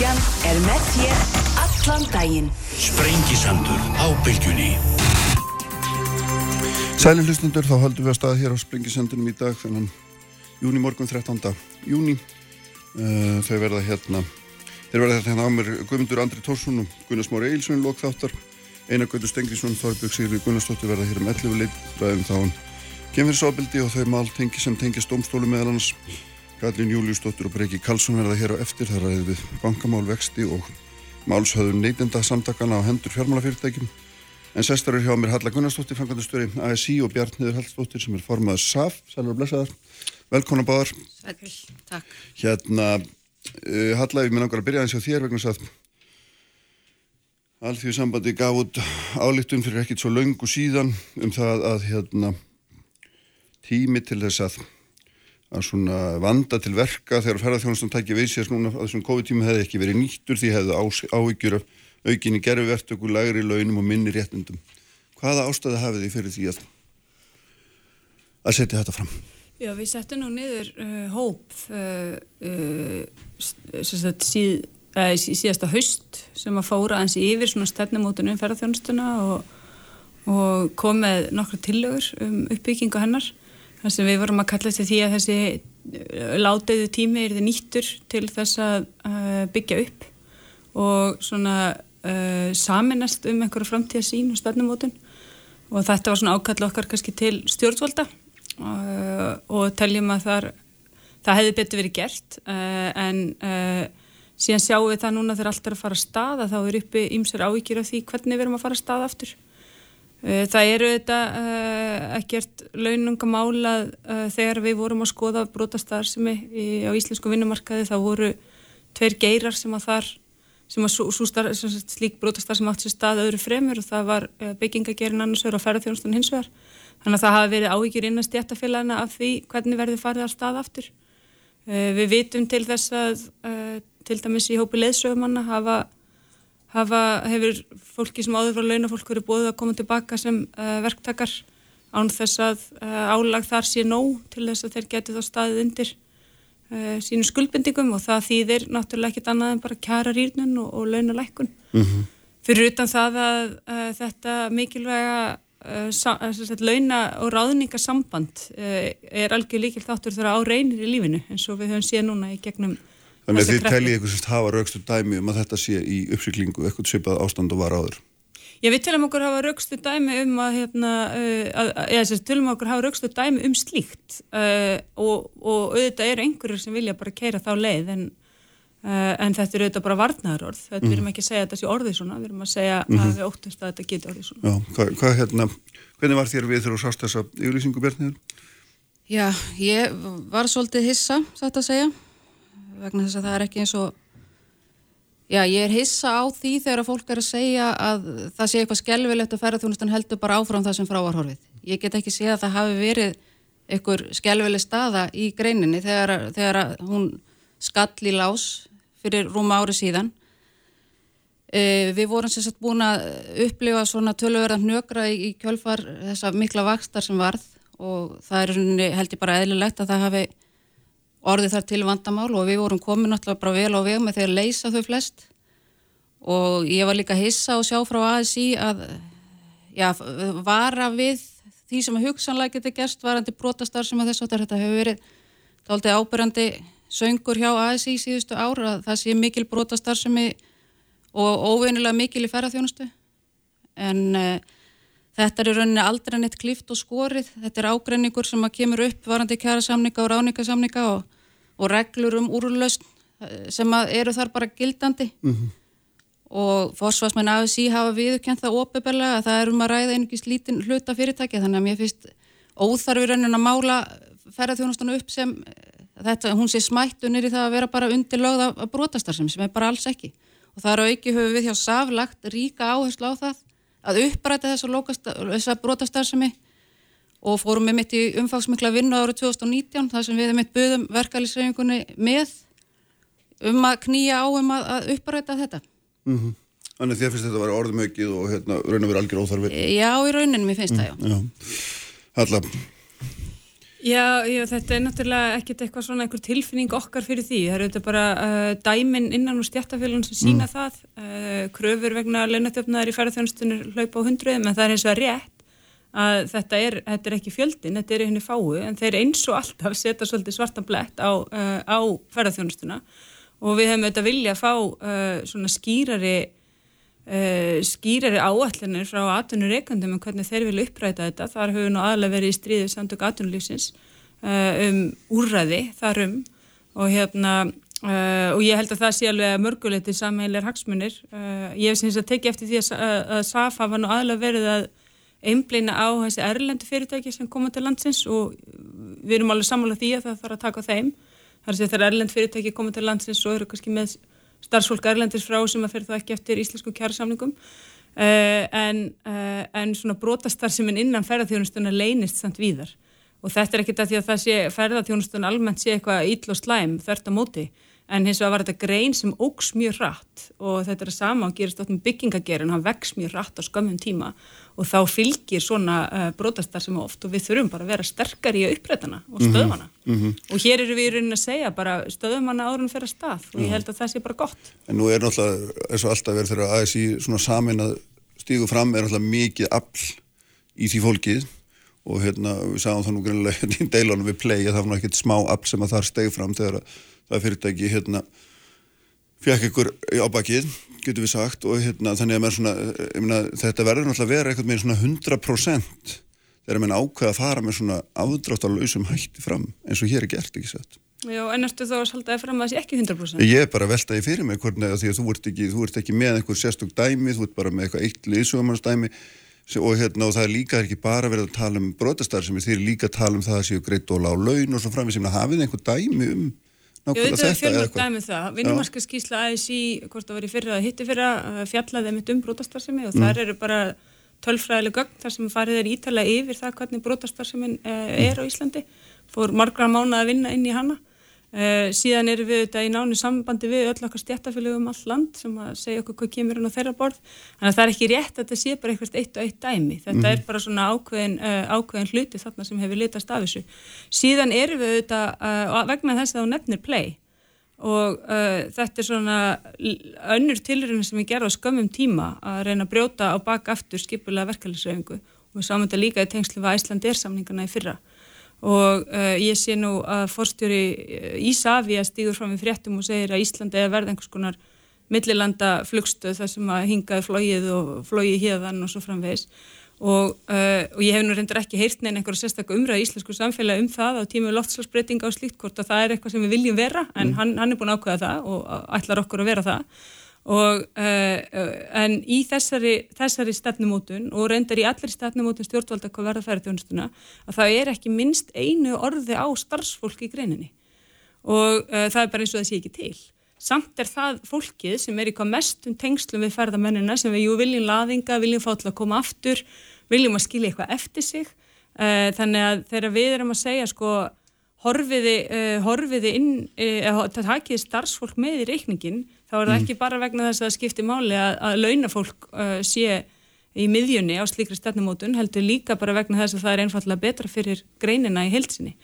Bilgjan er með þér allan daginn. Sprengisandur á bylgjunni. Sæli hlustundur, þá höldum við að staða hér á Sprengisandunum í dag þannig júni morgun 13. júni uh, þau verða hérna þeir verða hérna á mér Guðmundur Andri Tórsson og Gunnar Smári Eilsson lók þáttar Einar Gautur Stengriðsson, Þorbjörg Sigri Gunnarsdóttir verða hér um 11 leit ræðum þá um kemfyrirsofbildi og þau mál tengi sem tengist domstólu meðal annars Gallin Júliusdóttir og Breki Karlsson verða hér á eftir þar ræðið við bankamál vexti og málshöðun neytenda samtakana á hendur fjármálafyrirtækjum En sestur er hjá mér Halla Gunnarsdóttir, fangandastöri ASI og Bjarniður Hallsdóttir sem er formaður SAF, sælur og blessaðar. Velkona báðar. Sæl, takk. Hérna, uh, Halla, ég minn angar að byrja eins á þér vegna að Alþjóðu sambandi gaf út álíktun fyrir ekkit svo laungu síðan um það að hérna, tími til þess að, að svona vanda til verka þegar ferðarþjónustan tækja við sér núna að þessum COVID-tími hefði ekki verið nýttur því hefði áhyggjur af aukinni gerfuvertöku, lægri launum og minni réttundum. Hvaða ástæði hafið þið fyrir því að, að setja þetta fram? Já, við settum nú niður uh, hóp uh, uh, síð, síðasta haust sem að fóra eins yfir svona stefnumótunum ferðarþjónustuna og, og kom með nokkru tillögur um uppbyggingu hennar. Þannig sem við vorum að kalla til því að þessi látiðu tími er þið nýttur til þess að byggja upp og svona uh, saminast um einhverju framtíða sín og stefnumótun. Og þetta var svona ákall okkar kannski til stjórnvalda uh, og teljum að þar, það hefði betur verið gert uh, en síðan sjáum við það núna þegar allt er að fara að staða þá er uppi ímser ávíkjur af því hvernig við erum að fara að staða aftur það eru þetta ekkert launungamálað þegar við vorum að skoða brotastar sem er á íslensku vinnumarkaði þá voru tveir geirar sem að þar sem var svo, svo starf, slík brotastar sem átt sér stað öðru fremur og það var eh, byggingagerin annars vegar og ferðarþjónustan hins vegar. Þannig að það hafi verið ávíkjur innan stjættafélagina af því hvernig verði farið á stað aftur. Uh, við vitum til þess að uh, til dæmis í hópi leðsögumanna hafa, hafa hefur fólki sem áður frá launafólk verið bóðið að koma tilbaka sem uh, verktakar án þess að álag þar sé nóg til þess að þeir geti þá staðið undir uh, sínum skuldbendingum og það þýðir náttúrulega ekkit annað en bara kjara rýrnun og, og launalækkun. Mm -hmm. Fyrir utan það að uh, þetta mikilvæga uh, launa- og ráðningasamband er algjör líkil þáttur þegar á reynir í lífinu eins og við höfum séð núna í gegnum Þannig að þið teljið eitthvað sem hafa raukstu dæmi um að þetta sé í uppsyklingu eitthvað svipað ástand og var áður. Já, við telum okkur hafa raukstu dæmi um að, hérna, uh, að, eða þess að telum okkur hafa raukstu dæmi um slíkt uh, og, og auðvitað eru einhverjur sem vilja bara keira þá leið en, uh, en þetta eru auðvitað bara varnaðarorð, þetta mm. við erum ekki að segja að þetta sé orðið svona, við erum að segja mm -hmm. að við óttast að þetta geti orðið svona. Já, hvað, hvað hérna, hvernig var þér við þegar þú sást þessa yfirlýsingu Bjarniður? Já, ég var svolítið hissa, satt að segja, vegna þess að það er ekki eins og Já, ég er hissa á því þegar fólk er að segja að það sé eitthvað skelvilegt að ferðarþjónustan heldur bara áfram það sem frávarhorfið. Ég get ekki segja að það hafi verið einhver skelvileg staða í greininni þegar, þegar hún skall í lás fyrir rúma ári síðan. E, við vorum sérsagt búin að upplifa svona tölverðan hnökra í, í kjölfar þessa mikla vakstar sem varð og það er held ég bara eðlilegt að það hafi orðið þar til vandamál og við vorum komin náttúrulega bara vel á veg með þegar leysa þau flest. Og ég var líka hissa og sjá frá ASI að já, vara við því sem hugsanlega getur gerst varandi brotastar sem að þess að þetta hefur verið tóltið ábyrjandi söngur hjá ASI síðustu ára að það sé mikil brotastar sem og óveinilega mikil í ferðarþjónustu en uh, Þetta er rauninni aldrei neitt klift og skorið, þetta er ágrenningur sem að kemur upp varandi kjæra samninga og ráningasamninga og, og reglur um úrlausn eh, sem eru þar bara gildandi. Mm -hmm. og fórsvarsmenn AFC hafa viðkjönt það óbeberlega að það er um að ræða einhvers lítinn hluta fyrirtæki þannig að mér finnst óþarfi raunin að mála ferðarþjónustunum upp sem eh, þetta, hún sé smætt unir í það að vera bara undir lögða brotastar sem er bara alls ekki. Og það eru auki höfu við hjá saflagt ríka áherslu á það að uppræta þessa brotastarðsemi og fórum við mitt í umfangsmikla vinnu árið 2019 þar sem við mitt buðum verkefælisreifingunni með um að knýja á um að, að uppræta þetta. Mm -hmm. Þannig að þér finnst þetta að vera orðumökið og hérna, raun og vera algjör óþarfið? Já, í rauninni mér finnst mm, það, já. já. Halla, Já, já, þetta er náttúrulega ekkert eitthvað svona einhver tilfinning okkar fyrir því. Það eru þetta bara uh, dæmin innan úr stjættafélagin sem sína mm. það. Uh, kröfur vegna leinatöfnaðar í ferðarþjónustunir hlaupa á hundruðum, en það er eins og að rétt að þetta er, þetta er ekki fjöldin, þetta er henni fáu, en þeir eins og alltaf setja svolítið svartan blett á, uh, á ferðarþjónustuna og við hefum auðvitað vilja að fá svona skýrari uh, skýrari áallinir frá atunur reikandum um hvernig þeir vilja uppræta þetta. Þar höfum nú aðlega verið í stríðið samtök atunulífsins uh, um úrræði þarum og hérna uh, og ég held að það sé alveg mörguleiti samheilir hagsmunir. Ég hef syns að tekið eftir því að, að SAFA var nú aðlega verið að einblýna á þessi erlendu fyrirtæki sem koma til landsins og við erum alveg sammála því að það þarf að taka þeim. Er að þegar erlend fyrirtæki koma til landsins og eru kannski með starfsfólk erlendis frá sem að fyrir þá ekki eftir íslensku kjærasamningum uh, en, uh, en svona brotastar sem er innan ferðarþjónustuna leynist samt víðar. Og þetta er ekki þetta því að það sé ferðarþjónustuna almennt sé eitthvað íll og slæm þvert á móti en hins vegar var þetta grein sem ógs mjög rætt og þetta er að sama og gerist átt með byggingagerin, hann vex mjög rætt á skömmum tíma og þá fylgir svona uh, brotastar sem oft og við þurfum bara að vera sterkar í upprætana og mhm, stöðvana mm -hmm. og hér eru við í rauninni að segja bara stöðvana árun fyrir að stað og ég held að það sé bara gott. En nú er náttúrulega eins og alltaf verður þegar ASI svona samin að stígu fram er náttúrulega mikið afl í því fólkið og hérna við sagum það nú grunlega hérna í deilunum við play að það var náttúrulega ekkert smá afl sem að þar steg fram þegar að það fyrirtæki hérna fekk ykkur á bakið, getur við sagt og hérna þannig að svona, myna, þetta verður náttúrulega að vera eitthvað með svona 100% þegar mann ákveða að fara með svona áðráttarlausum hætti fram eins og hér er gert, ekki sett Já, en ertu þá að saltaði fram að það sé ekki 100%? Ég er bara að veltaði fyrir mig hvernig því að þú ert ekki, þú ert ekki með einhver sérstök dæmi, þú ert bara með eitthvað eitt liðsugamannsdæmi og, hérna, og það er líka ekki bara verið að tala um brotastar sem er því líka að tala um það að séu greitt og lág laun og svo framveg sem að hafið einhver dæmi um nákvæmlega þetta. Ég veit að það er fjölmörg dæmið það. Vinnumarska skýsla ASI, hvort það var í fyrra að hitti fyrra, fjallaði mitt um brotastarðsemi og mm. þar eru bara tölfræðileg gögn þar sem farið er ítalega yfir það hvernig brotastarðsemin eh, er á Íslandi. Fór margra mánu að vinna inn í hana Uh, síðan erum við þetta í nánu sambandi við öll okkar stjættafélögum um all land sem að segja okkur hvað kemur hann á þeirra borð. Þannig að það er ekki rétt að þetta sé bara eitthvað eitt og eitt dæmi. Þetta mm -hmm. er bara svona ákveðin, uh, ákveðin hluti þarna sem hefur litast af þessu. Síðan erum við þetta uh, vegna þess að hún nefnir play og þetta er svona önnur tilröðin sem við gerum á skömmum tíma að reyna að brjóta á baka aftur skipulega verkefælisauðingu og við sáum þetta líka í tengslu við Æslandir samningana í fyrra og uh, ég sé nú að forstjóri eh, Ísafi að stíður fram við fréttum og segir að Íslandi er verð einhvers konar millilanda flugstöð þar sem að hingaði flóið og flóið híðan og svo framvegs og, uh, og ég hef nú reyndar ekki heyrt neina einhverja sérstaklega umræð í íslensku samfélagi um það á tímu loftslagsbreytinga og slíkt hvort að það er eitthvað sem við viljum vera en mm. hann, hann er búin að ákveða það og ætlar okkur að vera það og uh, en í þessari, þessari stefnumótun og reyndar í allir stefnumótun stjórnvalda hvað verða færiðjónustuna að það er ekki minnst einu orði á starfsfólki í greininni. Og uh, það er bara eins og það sé ekki til. Samt er það fólkið sem er í hvað mestum tengslum við ferðamennina sem við jú viljum laðinga, viljum fá til að koma aftur viljum að skilja eitthvað eftir sig. Uh, þannig að þegar við erum að segja sko horfiði, horfiði inn, það takiði starfsfólk með í reikningin þá er það mm. ekki bara vegna þess að það skiptir máli að, að launafólk uh, sé í miðjunni á slíkri stefnumótun heldur líka bara vegna þess að það er einfallega betra fyrir greinina í heilsinni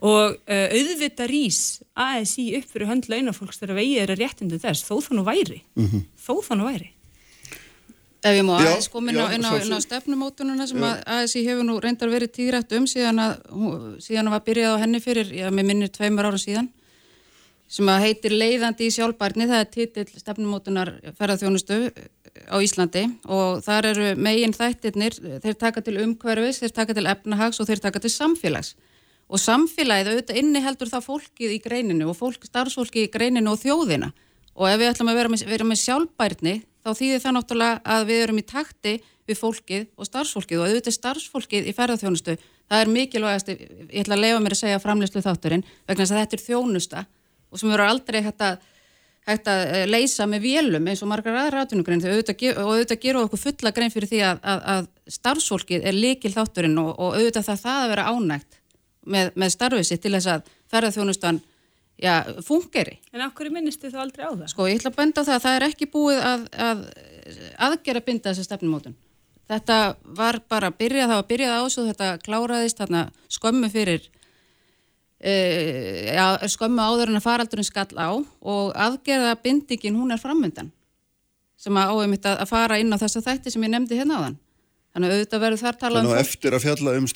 og uh, auðvita rís ASI upp fyrir hönd launafólks þegar vegið er að réttindu þess, þó þannig væri. Mm -hmm. þó þannig væri. Ef ég má aðeins koma inn á, á, stefnumótununa sem að ASI hefur nú reyndar verið tíðrætt um síðan að, síðan að var byrjað á henni fyrir, já, með minnir tveimur ára síðan sem að heitir leiðandi í sjálfbarni, það er titill stefnumótunar ferðarþjónustu á Íslandi. Og þar eru megin þættirnir, þeir taka til umhverfis, þeir taka til efnahags og þeir taka til samfélags. Og samfélagið auðvitað inni heldur það fólkið í greininu og fólk, starfsfólki í greininu og þjóðina. Og ef við ætlum að vera með, vera með sjálfbærni þá þýðir það náttúrulega að við erum í takti við fólkið og starfsfólkið. Og auðvitað starfsfólkið í ferðarþjónustu, það er mikilvægast, ég ætla að lefa mér að segja framleyslu þátturinn vegna þess að þetta er þjónusta og sem verður aldrei hægt að, hægt að eh, leysa með vélum eins og margar aðra aðtunugrein og auðvitað gerur okkur fulla grein fyrir því að, að, að starfsfólkið er líkil þátturinn og, og auðvitað það það að vera ánægt með, með starfið sitt til þess að ferðarþjónustan fungeri. En af hverju minnist þið þá aldrei á það? Sko, ég ætla að benda á það að það er ekki búið að, að aðgera binda þessa stefnumótun. Þetta var bara að byrja, það var að byrjað ás og þetta kláraðist þarna skömmu fyrir uh, skömmu áður en að faraldurinn skall á og aðgerða bindingin hún er framöndan sem að áum mitt að fara inn á þessa þætti sem ég nefndi hérna á þann. Þannig að auðvitað verður þar talað Þannig um að fólk. eftir að fjalla um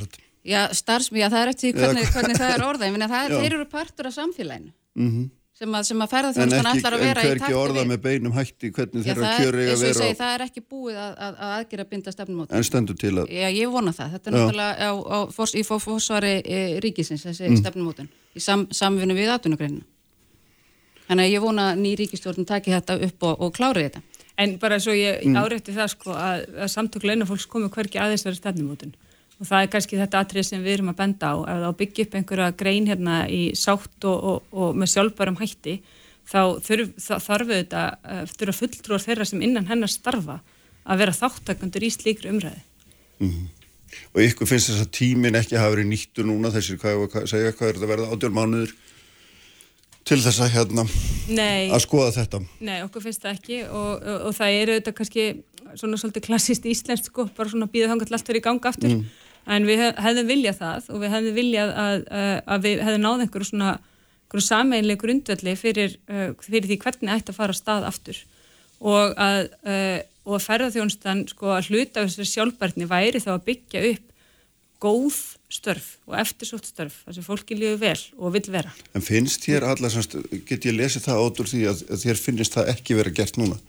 sagt. Já, starfsmi, já, það er eftir hvernig, hvernig það er orðað. Ég Já. þeir eru partur af samfélaginu Mm sem að, sem að En ferðarþjónustan ekki, allar að en vera í takti orða við. með beinum hætti hvernig Já, þeirra kjör eiga að vera segi, á, það er ekki búið að, að, að aðgera binda stefnumóti. en stendur til að Já, ég vona það. Þetta er Já. náttúrulega á, á, fors, í fó- fórsvari e, ríkisins, þessi Mm. stefnumótun, í sam, samvinnu við atvinnugreinina. Þannig að ég vona að ný ríkistjórn taki þetta upp og, og klári þetta. En bara svo ég Mm. árétti það sko að, að samtök launafólks komu hverki aðeins verið stefnumótun og það er kannski þetta atrið sem við erum að benda á. Ef það byggja upp einhverja grein hérna í sátt og, og, og með sjálfbærum hætti þá þurf, þá þarf þetta uh, þurfa fulltrúar þeirra sem innan hennar starfa að vera þáttakandur í slíkri umræði. og ykkur finnst þess að tíminn ekki hafa verið nýttu núna? Þessir, hvað, ég var að segja, hvað er þetta verða? Átjál mánuður til þess að hérna Nei. að skoða þetta. Nei, okkur finnst það ekki. Og, og, og það eru þetta kannski svona svolítið klassist íslenskt sko, bara svona býða þangar til allt verið í ganga aftur. Mm. En við hef- hefðum viljað það og við hefðum viljað að, að, að við hefðum náð einhverju svona sameinlega grundvelli fyrir, uh, fyrir því hvernig ætti að fara stað aftur. Og að, og að ferðarþjónustan sko að hluta þessari sjálfbærni væri þá að byggja upp góð störf og eftirsótt störf þar sem fólki líður vel og vill vera. En finnst þér alla semst, get ég lesið það át úr því að, að þér finnist það ekki vera gert núna?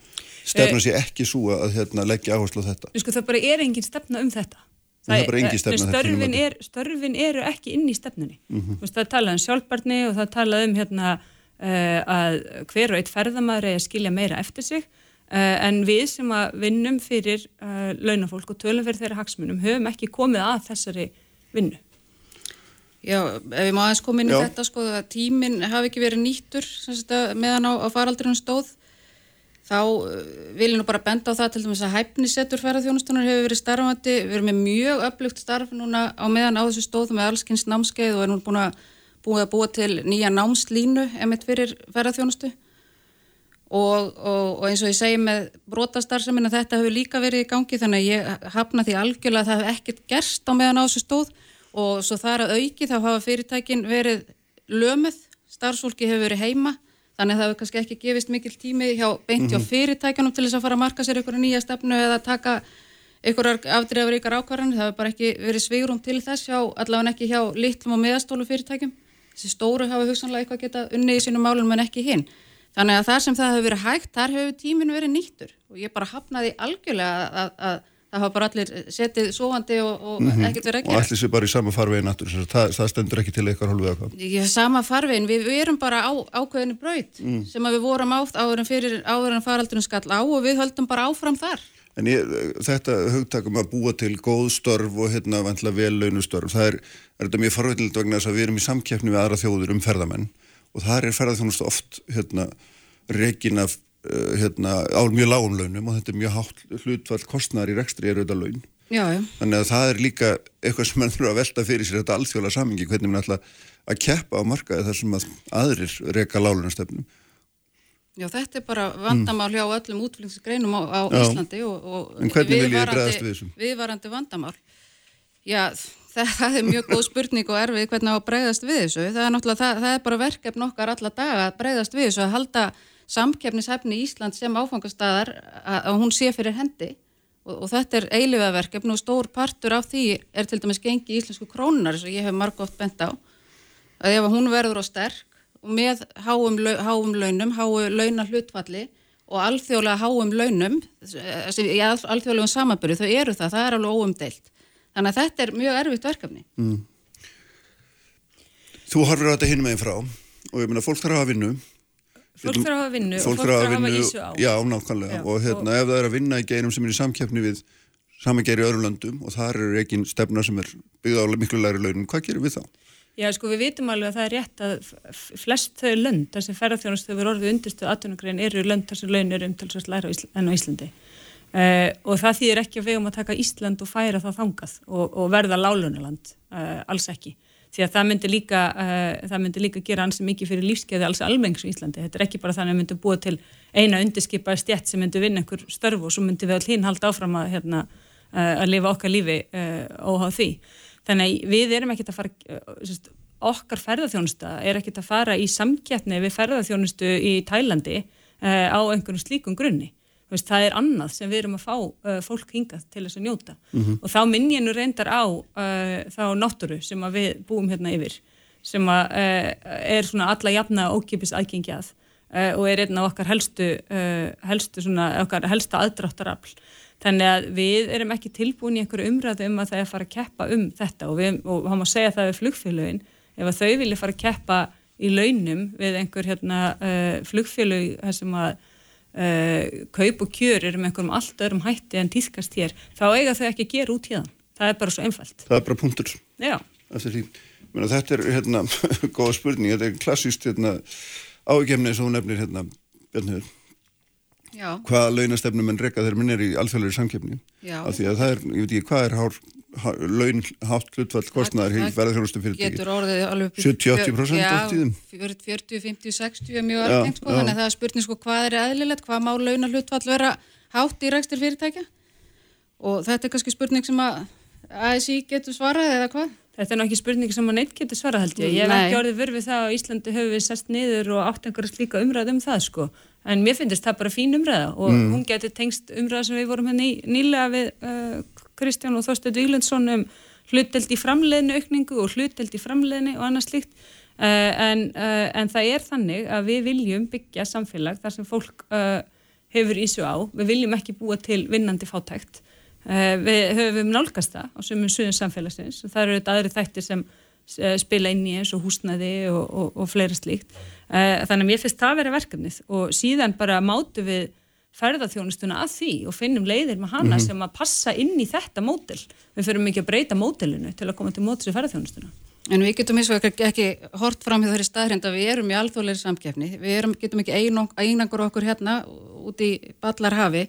Stefna Eh, sé ekki svo að hérna, leggja áherslu á þetta? sko það bara er engin stefna um þetta. Það er bara engin stefna þetta störfin, er, störfin eru ekki inn í stefnunni. Mm. -hmm. Það er talað um sjálfbarni og það er talað um hérna, uh, að hver og eitt ferðamaður er að skilja meira eftir sig uh, en við sem að vinnum fyrir uh, launafólk og tölum fyrir þeirra hagsmunum höfum ekki komið að þessari vinnu. Já, ef ég má aðeins koma inn í þetta sko að tíminn hafi ekki verið nýttur sem sagt, að meðan á, á faraldurinn stóð þá uh, vil ég nú bara benda á það til dæmis að hæfnisettur ferðarþjónustunar hefur verið starfandi, við erum með mjög öflugt starf núna á meðan á þessu stóð með allskins námskeið og er nú búin að búið að búa til nýja námslínu emitt fyrir ferðarþjónustu og, og, og eins og ég segi með brotastarfsemina þetta hefur líka verið í gangi þannig að ég hafna því algjörlega að það hefur ekkert gerst á meðan á þessu stóð. Og svo það er að auki þá hafa fyrirtækin verið lömuð, starfsfólki hefur verið heima þannig að það hefur kannski ekki gefist mikil tími hjá beint hjá fyrirtækjanum til þess að fara að marka sér einhverja nýja stefnu eða taka einhverjar afdreifur ykkar ákvarðan það hefur bara ekki verið svigrum til þess hjá, allavega ekki hjá litlum og meðastólu fyrirtækjum. Þessi stóru hafa hugsanlega eitthvað geta unnið í sínum málum en ekki hinn. Þannig að þar sem það hefur verið hægt þar hefur tíminn verið nýttur. Og ég bara hafnaði algjörlega að, að það hafa bara allir setið sofandi og, og ekkert verið að og gera. allir sér bara í sama farvegin aftur sem sagt, það, það stendur ekki til eitthvað hálfið eitthvað Ég sama farvegin, við, við erum bara á ákveðinu braut sem að við vorum átt áður fyrir áður en faraldurinn skall á og við höldum bara áfram þar. En ég, þetta hugtakum að búa til góð störf og hérna vantla vel launustörf, það er, er þetta mjög farveitilegt vegna þess að við erum í samkeppni við aðra þjóður um ferðamenn og þar er ferðarþjónustu oft hérna rekin af hérna á mjög lágum launum og þetta er mjög hátt hlutfall kostnæðar í rekstri er auðvitað laun. Já, já. Þannig að það er líka eitthvað sem mann þurfa að velta fyrir sér þetta alþjóðlega samingi, hvernig mann ætla að keppa á markaði þar sem að aðrir reka lálunastefnum. Já, þetta er bara vandamál hjá öllum útflýningsgreinum á, á. Íslandi og, og viðvarandi-? Viðvarandi vandamál. Já, það, það er mjög góð spurning og erfið hvernig á að bregðast við þessu. Það er það, það er bara verkefn okkar alla daga að bregðast við þessu að halda samkeppnishefni Ísland sem áfangastæðar að, hún sé fyrir hendi og, og þetta er eilifa verkefn og stór partur af því er til dæmis gengi íslensku krónunar eins og ég hef margótt bent á að ef hún verður á sterk og með háum, háum launum, háu launa hlutfalli og alþjóðlega háum launum, sem í al- alþjóðlegum samanbyrju, þau eru það, það er alveg óumdeilt. Þannig að þetta er mjög erfitt verkefni. Þú horfir á þetta hinum meginn frá og ég meina fólk þarf að hafa vinnu. Fólk þarf að hafa vinnu Fólk og fólk þarf að að hafa ísu á. já, nákvæmlega. Já, og hérna, ef það er að vinna í geirum sem er í samkeppni við samangeir í öðrum löndum og þar er ekki stefna sem er byggða á miklu læri launum, hvað gerum við þá? Já, sko við vitum alveg að það er rétt að flest þau lönd, þar sem ferðarþjónust hefur orðið undirstuð atvinnugrein eru lönd þar sem laun eru umtalsvægt læra á Ísl- en á Íslandi. Uh, og það þýðir ekki að við um að taka Ísland og færa það þangað og, og verða lálunaland, uh, alls ekki. Því að það myndi líka, uh, það myndi líka gera ansi mikið fyrir lífskeiði alls almengs í Íslandi. Þetta er ekki bara þannig að myndum búa til eina undirskipaði stjætt sem myndi vinna einhver störf og svo myndi við all hinn halda áfram að, hérna, uh, að lifa okkar lífi uh, óháð því. Þannig að við erum ekkert að fara uh, sérst, okkar ferðarþjónusta er ekkert að fara í samkjætni við ferðarþjónustu í Tælandi á einhvern slíkum grunni. Veist, það er annað sem við erum að fá uh, fólk hingað til þess að njóta. Mhm. og þá minn ég nú reyndar á uh, þá náttúru sem að við búum hérna yfir sem að uh, er svona alla jafna ókipis aðgengjað uh, og er einn af okkar helstu, uh, helstu svona, okkar helsta aðdráttarafl. Þannig að við erum ekki tilbúin í einhverju umræðu um að það er að fara að keppa um þetta. Og við, og hann má segja það við flugfélögin ef að þau vilja fara að keppa í launum við einhver hérna uh, flugfélög sem að uh, kaup og kjör eru með einhverjum allt öðrum hætti en týðkast hér, þá eiga þau ekki að gera út hérna. Það er bara svo einfalt. Það er bara punktur Já. Meina, þetta er hérna, góða spurning, þetta er klassíst hérna, ágefni og hún nefnir hérna, Bjarniður, Já, hvaða launastefnum en rekka þeir minn er í alþjóðlega samkeppni. Já. Af því að það er, ég veit ekki, hvað er hár, hár, laun, hátt hlutfall kostnaðar Það- í verðarþjónustu fyrirtæki? getur orðið alveg upp í 70-80% Já, oft tíðum. 40, 50, 60 er mjög Já, algengt sko, þannig að það er spurning sko hvað er eðlilegt, hvað má launa hlutfall vera hátt í rækstir fyrirtækja og þetta er kannski spurning sem að ASI getur svarað eða hvað? þetta er nú ekki spurning sem að neitt getur svara held ég. Ég hef ekki orðið vörð við það að á Íslandi höfum við sest niður og átt einhverja slíka umræð um það sko. En mér finnst það bara fín umræða og hún getur tengst umræða sem við vorum hérna nýlega við uh, Kristján og Þorstein Víglundsson um hluteld í framleiðinu aukningu og hluteld í framleiðinu og annað slíkt. Uh, en, uh, en það er þannig að við viljum byggja samfélag þar sem fólk uh, hefur ísu á. Við viljum ekki búa til vinnandi fátækt. Uh, við höfum nálgast það á sumum suðum samfélagsins og það eru þetta aðri þættir sem spila inn í eins og húsnæði og, og, og fleira slíkt. Uh, þannig að mér finnst það að vera verkefnið og síðan bara mátu við ferðarþjónustuna að því og finnum leiðir með hana sem að passa inn í þetta mótel. Við fyrir mikið að breyta mótelinu til að koma til mótis við ferðarþjónustuna. En við getum eins og ekki, hort fram hjá þeirri staðrind að við erum í alþjóðleiri samkeppni, við erum, getum ekki einang, einangur okkur hérna út í Ballarhafi,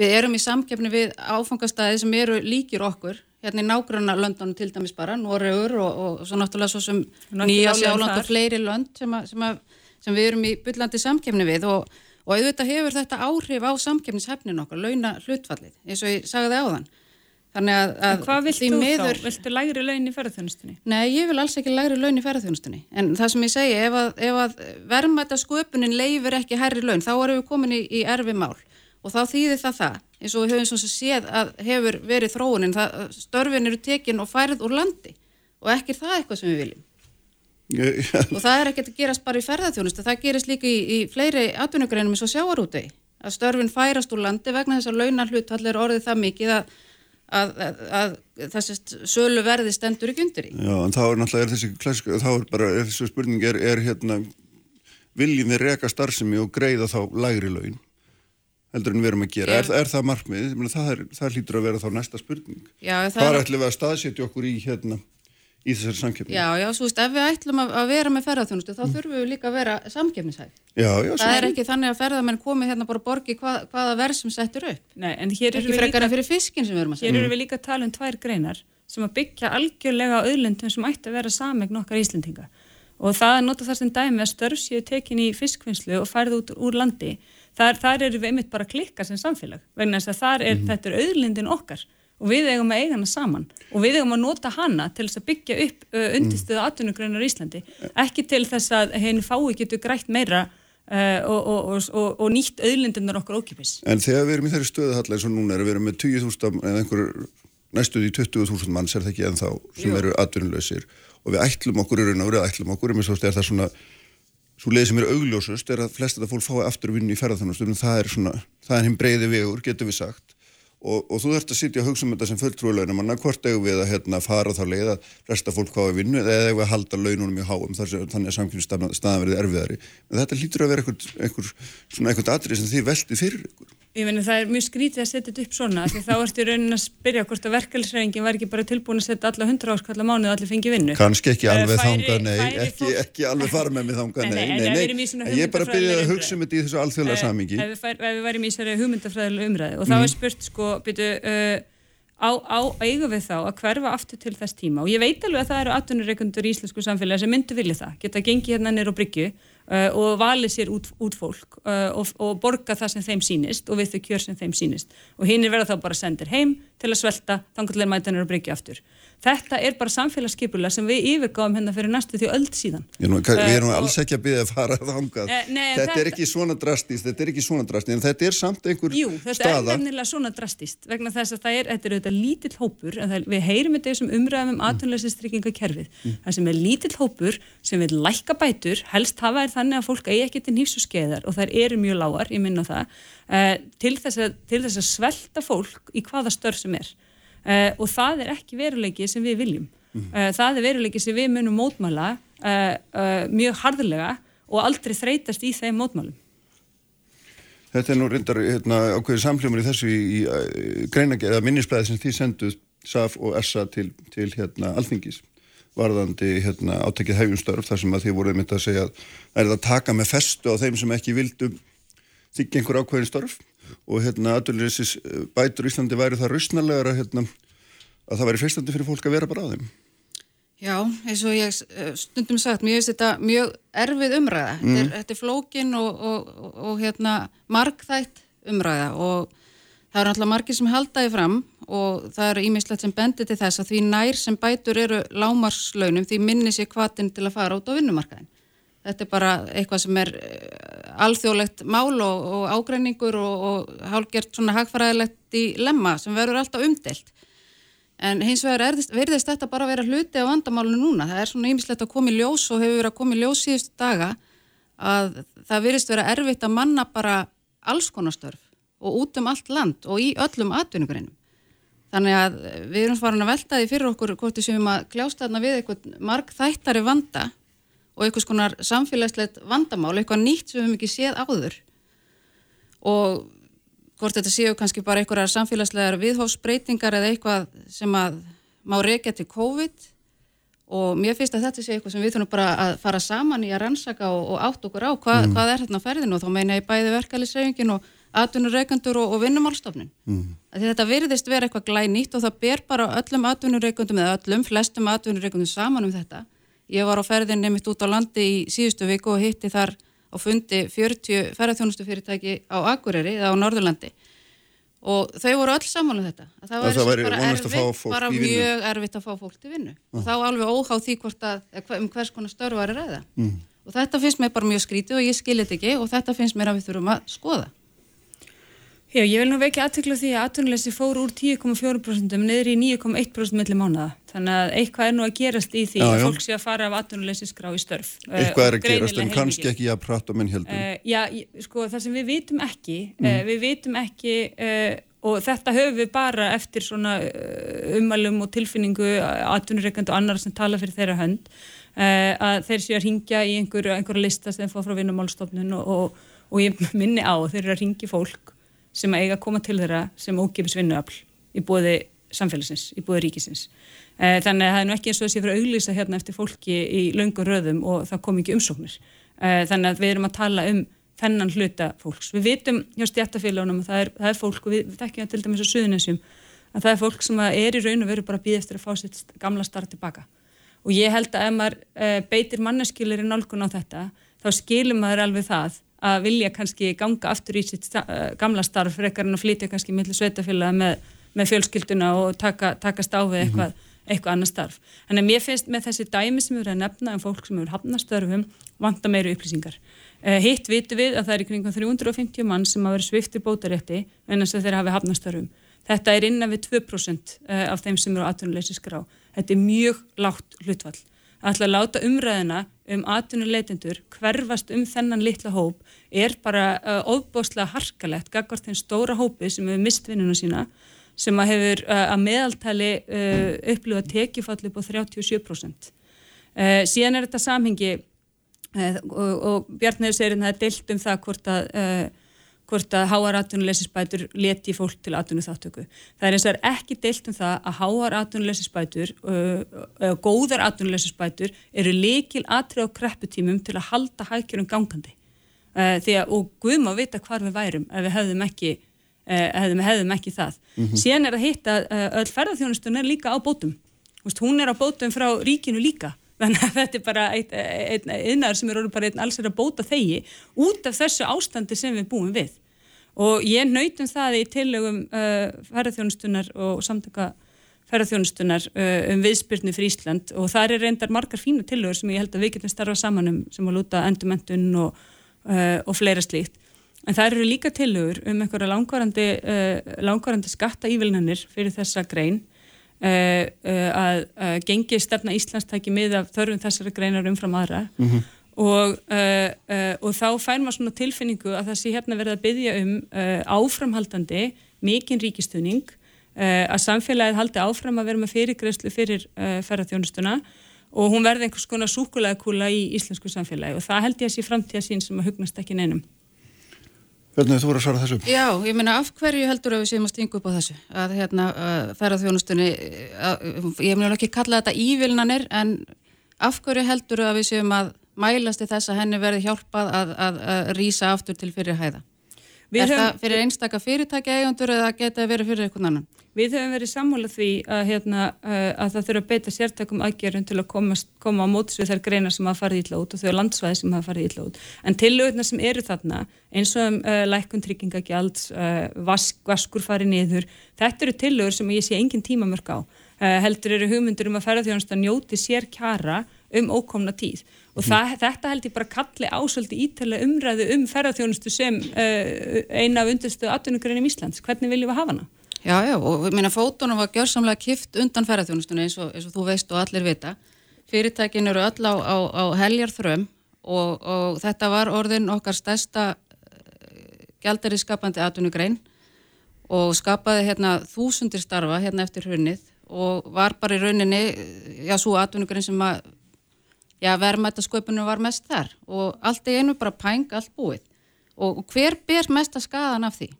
við erum í samkeppni við áfangastæði sem eru líkir okkur, hérna í nágrunna löndunum til dæmis bara, Noregur og, og svo náttúrulega svo sem Nýja þar. og fleiri lönd sem, að, sem, að, sem við erum í byllandi samkeppni við og, og auðvitað hefur þetta áhrif á samkeppnishefnin okkar, launa hlutfallið, eins og ég sagði áðan. Þannig að, að hvað vilt því þú miður- þá? Viltu lægri laun í ferðarþjónustunni? Nei, ég vil alls ekki lægri laun í ferðarþjónustunni. En það sem ég segi, ef að, ef að verðmæta sköpunin leifir ekki hærri laun, þá erum við komin í, í erfi mál. Og þá þýðir það það, eins og við höfum svo séð að hefur verið þróunin, það, störfin eru tekin og færið úr landi. Og ekki það eitthvað sem við viljum. Og það er ekkert að gerast bara í ferðarþjónustu, það gerist líka í, í fleiri atvinnugreinum eins og sjáarúti. Að störfin færast úr landi vegna þess að launa hluthall er orðið það mikið að, að, að, að þessi sölu verði stendur ekki undir í. Já, en þá er náttúrulega er þessi klassik, þá er bara, þessi spurning er, er hérna, viljum við reka starfsemi og greiða þá lægri laun heldur en við erum að gera. Er, er það markmið? Ég meina, Það, er, það hlýtur að vera þá næsta spurning. Já, Hvað er- ætlum við að staðsetja okkur í hérna, í þessari samkeppni? Já, já, svo veist, ef við ætlum að, að vera með ferðarþjónustu, þá þurfum við líka að vera samkefnishæf. já, já Það er ekki þannig að ferðarmenn komi hérna bara og borgi hvað, hvaða verð sem settur upp. Nei, en hér eru Ekki við frekar líka en fyrir fiskin sem við erum að Hér segja. eru við líka að tala um tvær greinar sem að byggja algjörlega á auðlindum sem ætti að vera samegn okkar Íslendinga. Og það að nota það sem dæmi að störf séu tekin í fiskvinnslu og færð út úr landi, þar, þar eru við einmitt bara að klikka sem samfélag. Vegna þess að þar er, þetta er auðlindin okkar og við eigum að eiga hana saman og við eigum að nota hana til þess að byggja upp uh, undirstöðu atvinnugreinar í Íslandi. Ekki til þess að henni fái getur grætt meira uh, og, og, og, og, nýtt auðlindunar okkar ókipis. En þegar við erum í þeirri stöðu halla eins og núna er að vera með 20.000 eða einhver næstuð í 20.000 manns er það ekki ennþá sem Jú. eru atvinnuleysir og við ætlum okkur í raun og verið ætlum okkur, um er það svona svo leið sem er augljósust er að flest þetta fólk fái aftur vinnu í ferðarþjónustum það er svona, það er hinn breyði vegur, getur við sagt. Og, og þú þurft að sitja og hugsa um þetta sem fulltrúilegna manna, hvort eigum við að hérna, fara þá leið að flesta fólk fái vinnu eða eigum við að halda laununum í háum þar sem þannig að samkynni staðan verið erfiðari. En þetta lítur að vera einhvern atrið sem þið veltið fyrir ykkur Ég meina það er mjög skrítið að setja þetta upp svona því þá ertu raunin að spyrja hvort að verkefælisreifingin var ekki bara tilbúin að setja alla 100 áskalla mánuð og allir fengi vinnu. Kannski ekki alveg færi- þangað, nei, færi ekki, fólk- ekki alveg fara með mig þangað, Nei, nei, nei, nei, nei, en ég er bara byrjaði að hugmyndafræðilegri hugsa um þetta í þessu alþjóðlega samingi. Ef við, værim í þessari hugmyndafræðilega umræði og þá Mhm. er spurt sko, byrju, uh, á, á eigum við þá að hverfa aftur til þess tíma og ég veit alveg að það eru atvinnureikundur í íslensku samfélagi sem myndu vilja það, geta gengið hérna nýr á bryggju uh, og valið sér út, út fólk uh, og, og borga það sem þeim sýnist og við þau kjör sem þeim sýnist og hinn er verða þá bara sendir heim til að svelta þangar til þeir mæta nýr á bryggju aftur. Þetta er bara samfélagsskipulega sem við yfirgáum hérna fyrir næstu því öll síðan. Ég, nú, við erum uh, alls ekki að byggja að fara þangað. Eh, nei, þetta, þetta- er ekki svona drastist þetta er ekki svona drastist en þetta er samt einhver Jú, þetta staða. er nefnilega svona drastist vegna þess að það er, þetta er auðvitað lítill hópur það, við heyrum þetta þessum umræðum um atvinnleysistryggingakerfið það sem er lítill hópur sem vil lækka bætur helst hafa er þannig að fólk eigi ekki til nýfs og skeiðar og þær eru mjög lágar, ég minna það uh, til, þess að, til þess að í uh, og það er ekki veruleiki sem við viljum. Uh, það er veruleiki sem við munum mótmæla uh, uh, mjög harðlega og aldrei þreytast í þeim mótmælum. Þetta er nú reyndar hérna, ákveðið samhljómar í þessu í, í uh, greinagerð eða minnisblæði sem þið senduð SAF og SA til, til hérna, alþingis varðandi hérna, átekið hefjumstörf þar sem að þið voruð myndið að segja að er það að taka með festu á þeim sem ekki vildu þykja einhver ákveðin störf og hérna aðurleysis bætur Íslandi væri það rausnarlegar að, hérna, að það væri feistandi fyrir fólk að vera bara á þeim. Já, eins og ég eh, stundum sagt, mér finnst þetta mjög erfið umræða. Þetta, er, þetta er flókin og, og, og, og hérna, markþætt umræða og það eru alltaf margir sem halda því fram og það eru ímislegt sem bendir til þess að því nær sem bætur eru lámarslaunum því minni sér kvatin til að fara út á vinnumarkaðin. Þetta er bara eitthvað sem er eh, alþjóðlegt mál og, og ágreiningur og, og hálgert svona hagfræðilegt í lemma sem verður alltaf umdelt. En hins vegar erðist, verðist þetta bara að vera hluti á vandamálinu núna. Það er svona ýmislegt að koma í ljós og hefur verið að koma í ljós síðustu daga að það verðist vera erfitt að manna bara alls konar störf og út um allt land og í öllum atvinnugurinnum. Þannig að við erum farin að velta því fyrir okkur hvort við séum að kljásta þarna við eitthvað marg þættari vanda og eitthvað skonar samfélagslegt vandamál, eitthvað nýtt sem við hefum ekki séð áður og hvort þetta séu kannski bara einhverjar samfélagslegar viðhófsbreytingar eða eitthvað sem að má reykja til COVID og mér finnst að þetta sé eitthvað sem við þurfum bara að fara saman í að rannsaka og, og átt okkur á hvað, Mm. hvað er hérna ferðinu og þá meina ég bæði verkefælisreifingin og atvinnureikandur og, og vinnumálstofnin. Mm. Þetta virðist vera eitthvað glænýtt og það ber bara öllum atvinnureikandum eða öllum, flestum atvinnureikandum saman um þetta. Ég var á ferðin nefnitt út á landi í síðustu viku og hitti þar á fundi 40 ferðarþjónustu fyrirtæki á Akureyri eða á Norðurlandi. Og þau voru öll saman um þetta að það Að það væri bara erfitt, bara mjög erfitt að fá fólk til vinnu. Og þá alveg óhá því hvort að um hvers konar störf var að ræða. Mm. og þetta finnst mér bara mjög skrítið og ég skil þetta ekki og þetta finnst mér að við þurfum að skoða Já, ég vil nú vekja aðtöklu því að atvinnuleysi fór úr 10,4% niður í 9,1% milli mánuða. Þannig að eitthvað er nú að gerast í því Já, að já. fólk sé að fara af atvinnuleysi skrá í störf. eh, Eitthvað er og að gerast en kannski heilmikið. ekki að prata menn heldum. Uh, já, ég- sko það sem við vitum ekki, Mm. uh, við vitum ekki uh, og þetta höfum við bara eftir svona umælum og tilfinningu atvinnureikandi og annar sem tala fyrir þeirra hönd að þeir séu að ringja í einhverju einhver lista sem fá frá vinnumálstofnun og, og, og ég minni á þeir eru að ringja fólk sem eiga að koma til þeirra sem ógifis vinnuafl í bóði samfélagsins, í bóði ríkisins. Uh, þannig að það er nú ekki eins og þessi fyrir að auglýsa hérna eftir fólki í löngum röðum og það kom ekki umsóknir. Uh, þannig að við erum að tala um þennan hluta fólks. Við vitum hjá stjættafélagunum að það er, það er fólk og við, við tekjum það til dæmis á Suðunessjum að það er fólk sem að er í raun og veru bara að býða eftir að fá sitt gamla starf tilbaka. Og ég held að ef maður uh, beitir manneskilir í nálgun á þetta þá skilum maður alveg það að vilja kannski ganga aftur í sitt uh, gamla starf frekar en að flytja kannski millir sveitafélaga með, með fjölskylduna og taka, taka stáfið eitthvað, eitthvað annað starf. Þannig að mér finnst með þessi dæmi sem við erum að nefna um fólk sem eru hafna störfum vanta meiri upplýsingar. Uh, hitt vitum við að það er í kringum 350 mann sem hafa verið sviftir bótarétti en þess að þeir hafi hafna störfum. Þetta er innan við 2% uh, af þeim sem eru á atvinnuleysi skrá. Þetta er mjög lágt hlutfall. Ætla að láta umræðina um atvinnuleitendur hverfast um þennan litla hóp er bara uh, ofbóðslega harkalegt gagvart þeim stóra hópi sem hefur mist vinnuna sína sem að hefur uh, að meðaltali uh, upplifa tekjufall upp á 37%. Uh, síðan er þetta samhengi og, og Bjarnir segir er deilt um það hvort að hvort að háar atvinnuleysisbætur leti fólk til atvinnuþáttöku. Það er eins og er ekki deilt um það að háar atvinnuleysisbætur uh, góðar atvinnuleysisbætur eru leikil atrið á krepputímum til að halda hækjurum gangandi. Uh, því að, og Guð má vita hvar við værum ef við hefðum ekki, uh, hefðum, hefðum ekki það. Síðan er að hitta uh, öll ferðarþjónustun er líka á bótum. Hún er á bótum frá ríkinu líka. Þannig að þetta er bara einn ein, ein, sem er orðið bara einn alls er að bóta þegi út af þessu ástandi sem við búum við. Og ég nautum það í tillögum uh, ferðarþjónustunar og samtaka ferðarþjónustunar uh, um viðspyrnu fyrir Ísland og það er reyndar margar fínu tilögur sem ég held að við getum starfa saman um sem að lúta endumendun og, uh, og fleira slíkt. En það eru líka tilögur um einhverja langvarandi, uh, langvarandi skatta ívilnanir fyrir þessa grein að uh, gengi stefna Íslands tæki mið af þörfum þessara greinar umfram aðra -hmm. og, og þá fær maður svona tilfinningu að það sé hérna verið að byggja um áframhaldandi mikinn ríkistöning Eh, að samfélagið haldi áfram að vera með fyrirgreðslu fyrir ferðarþjónustuna og hún verði einhvers konar súkulæðkúla í íslensku samfélagi og það held ég að sé framtíða sín sem að hugnast ekki neinum. Hvernig þú voru að svara þessu? Já, ég meina af hverju heldur að við séum að stinga upp á þessu að hérna uh, ferðarþjónustunni ég meina ekki kalla þetta ívilnanir en af hverju heldur að við séum að mælast í þess að henni verði hjálpað að, að, að rýsa aftur til fyrir hæða? Við er höfum... það fyrir einstaka fyrirtæki eigundur eða geta verið fyrir einhvern annan? Við höfum verið sammálað því að, hérna, uh, að það þurfa að beita sértakum aðgerðum til að koma, koma á móts við þær greinar sem hafa farið ítla út og þau landsvæði sem hafa farið ítla út. En tilöðuna sem eru þarna, eins og um, uh, lækkun tryggingagjalds, uh, vask, vaskur farið niður, þetta eru tilöður sem ég sé engin tímamörk á. Uh, heldur eru hugmyndur um að ferðarþjónast að njóti sér kjara um ókomna tíð og það, þetta held ég bara kalli ásöldi ítala umræðu um ferðarþjónustu sem uh, eina af undirstu atvinnugreinum Íslands. Hvernig viljum við hafa hana? Já, já, og meina fótunum var gjörsamlega kift undan ferðarþjónustunni eins, eins og þú veist og allir vita. Fyrirtækin eru öll á, á, á heljarþröm og, og þetta var orðin okkar stærsta eh, gældari skapandi atvinnugrein og skapaði hérna þúsundir starfa hérna eftir hrunnið og var bara í rauninni, já, svo atvinnugrein sem að, já, verðmættasköpunum var mest þar og allt í einu bara pæng, allt búið. Og, hver ber mesta skadan af því?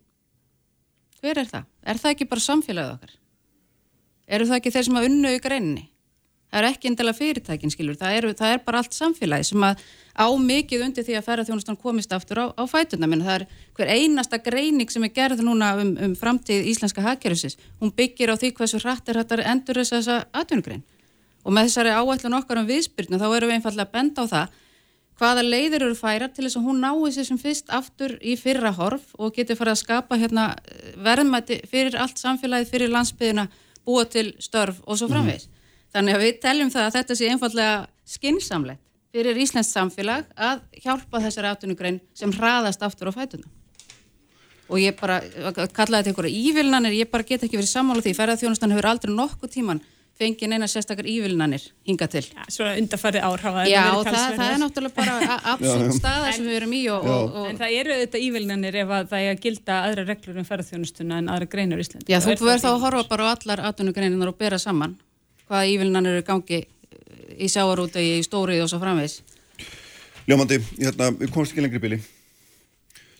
Hver er það? Er það ekki bara samfélagið okkar? Eru það ekki þeir sem að unnu í greinni? Það er ekki endala fyrirtækin, skilur. Það er, það er bara allt samfélagið sem að á mikið undir því að ferðarþjónustan komist aftur á, á fætuna. Menn, það er hver einasta greining sem er gerð núna um, um framtíð íslenska hagkerfisins. Hún byggir á því hversu hratt er þetta endur þessa atvinnugrein. Og með þessari áætlun okkar um viðspyrnu þá erum við einfallega benda á það hvaða leiðir eru færa til þess að hún nái sér sem fyrst aftur í fyrra horf og getur farið að skapa hérna, eh, verðmætti fyrir allt samfélagið, fyrir landsbyðina, búa til störf og svo framvegs. Mm. Þannig að við teljum það að þetta sé einfallega skinsamlegt fyrir Íslands samfélag að hjálpa þessari átunugrein sem hraðast aftur á fætuna. Og ég bara, kallaði þetta einhverja ívilnanir, ég bara get ekki verið sammála því, ferðarþjónustan hefur aldrei nokkuð tíman fengið neina sérstakar ívilnanir hinga til. Ja, svona undarfarið árhafa. Já, það, það er náttúrulega bara absolutt staða sem við erum í. Og, og, og... En það eru auðvitað ívilnanir ef það er að gilda aðra reglur um ferðarþjónustuna en aðra greinar í Íslandi. Já, þú verður þá að horfa bara á allar atvinnugreininar og bera saman hvaða ívilnanir eru gangi í sjáarúti, í stórið og svo framvegs. Ljómandi, hérna, við komumst ekki lengri bíli.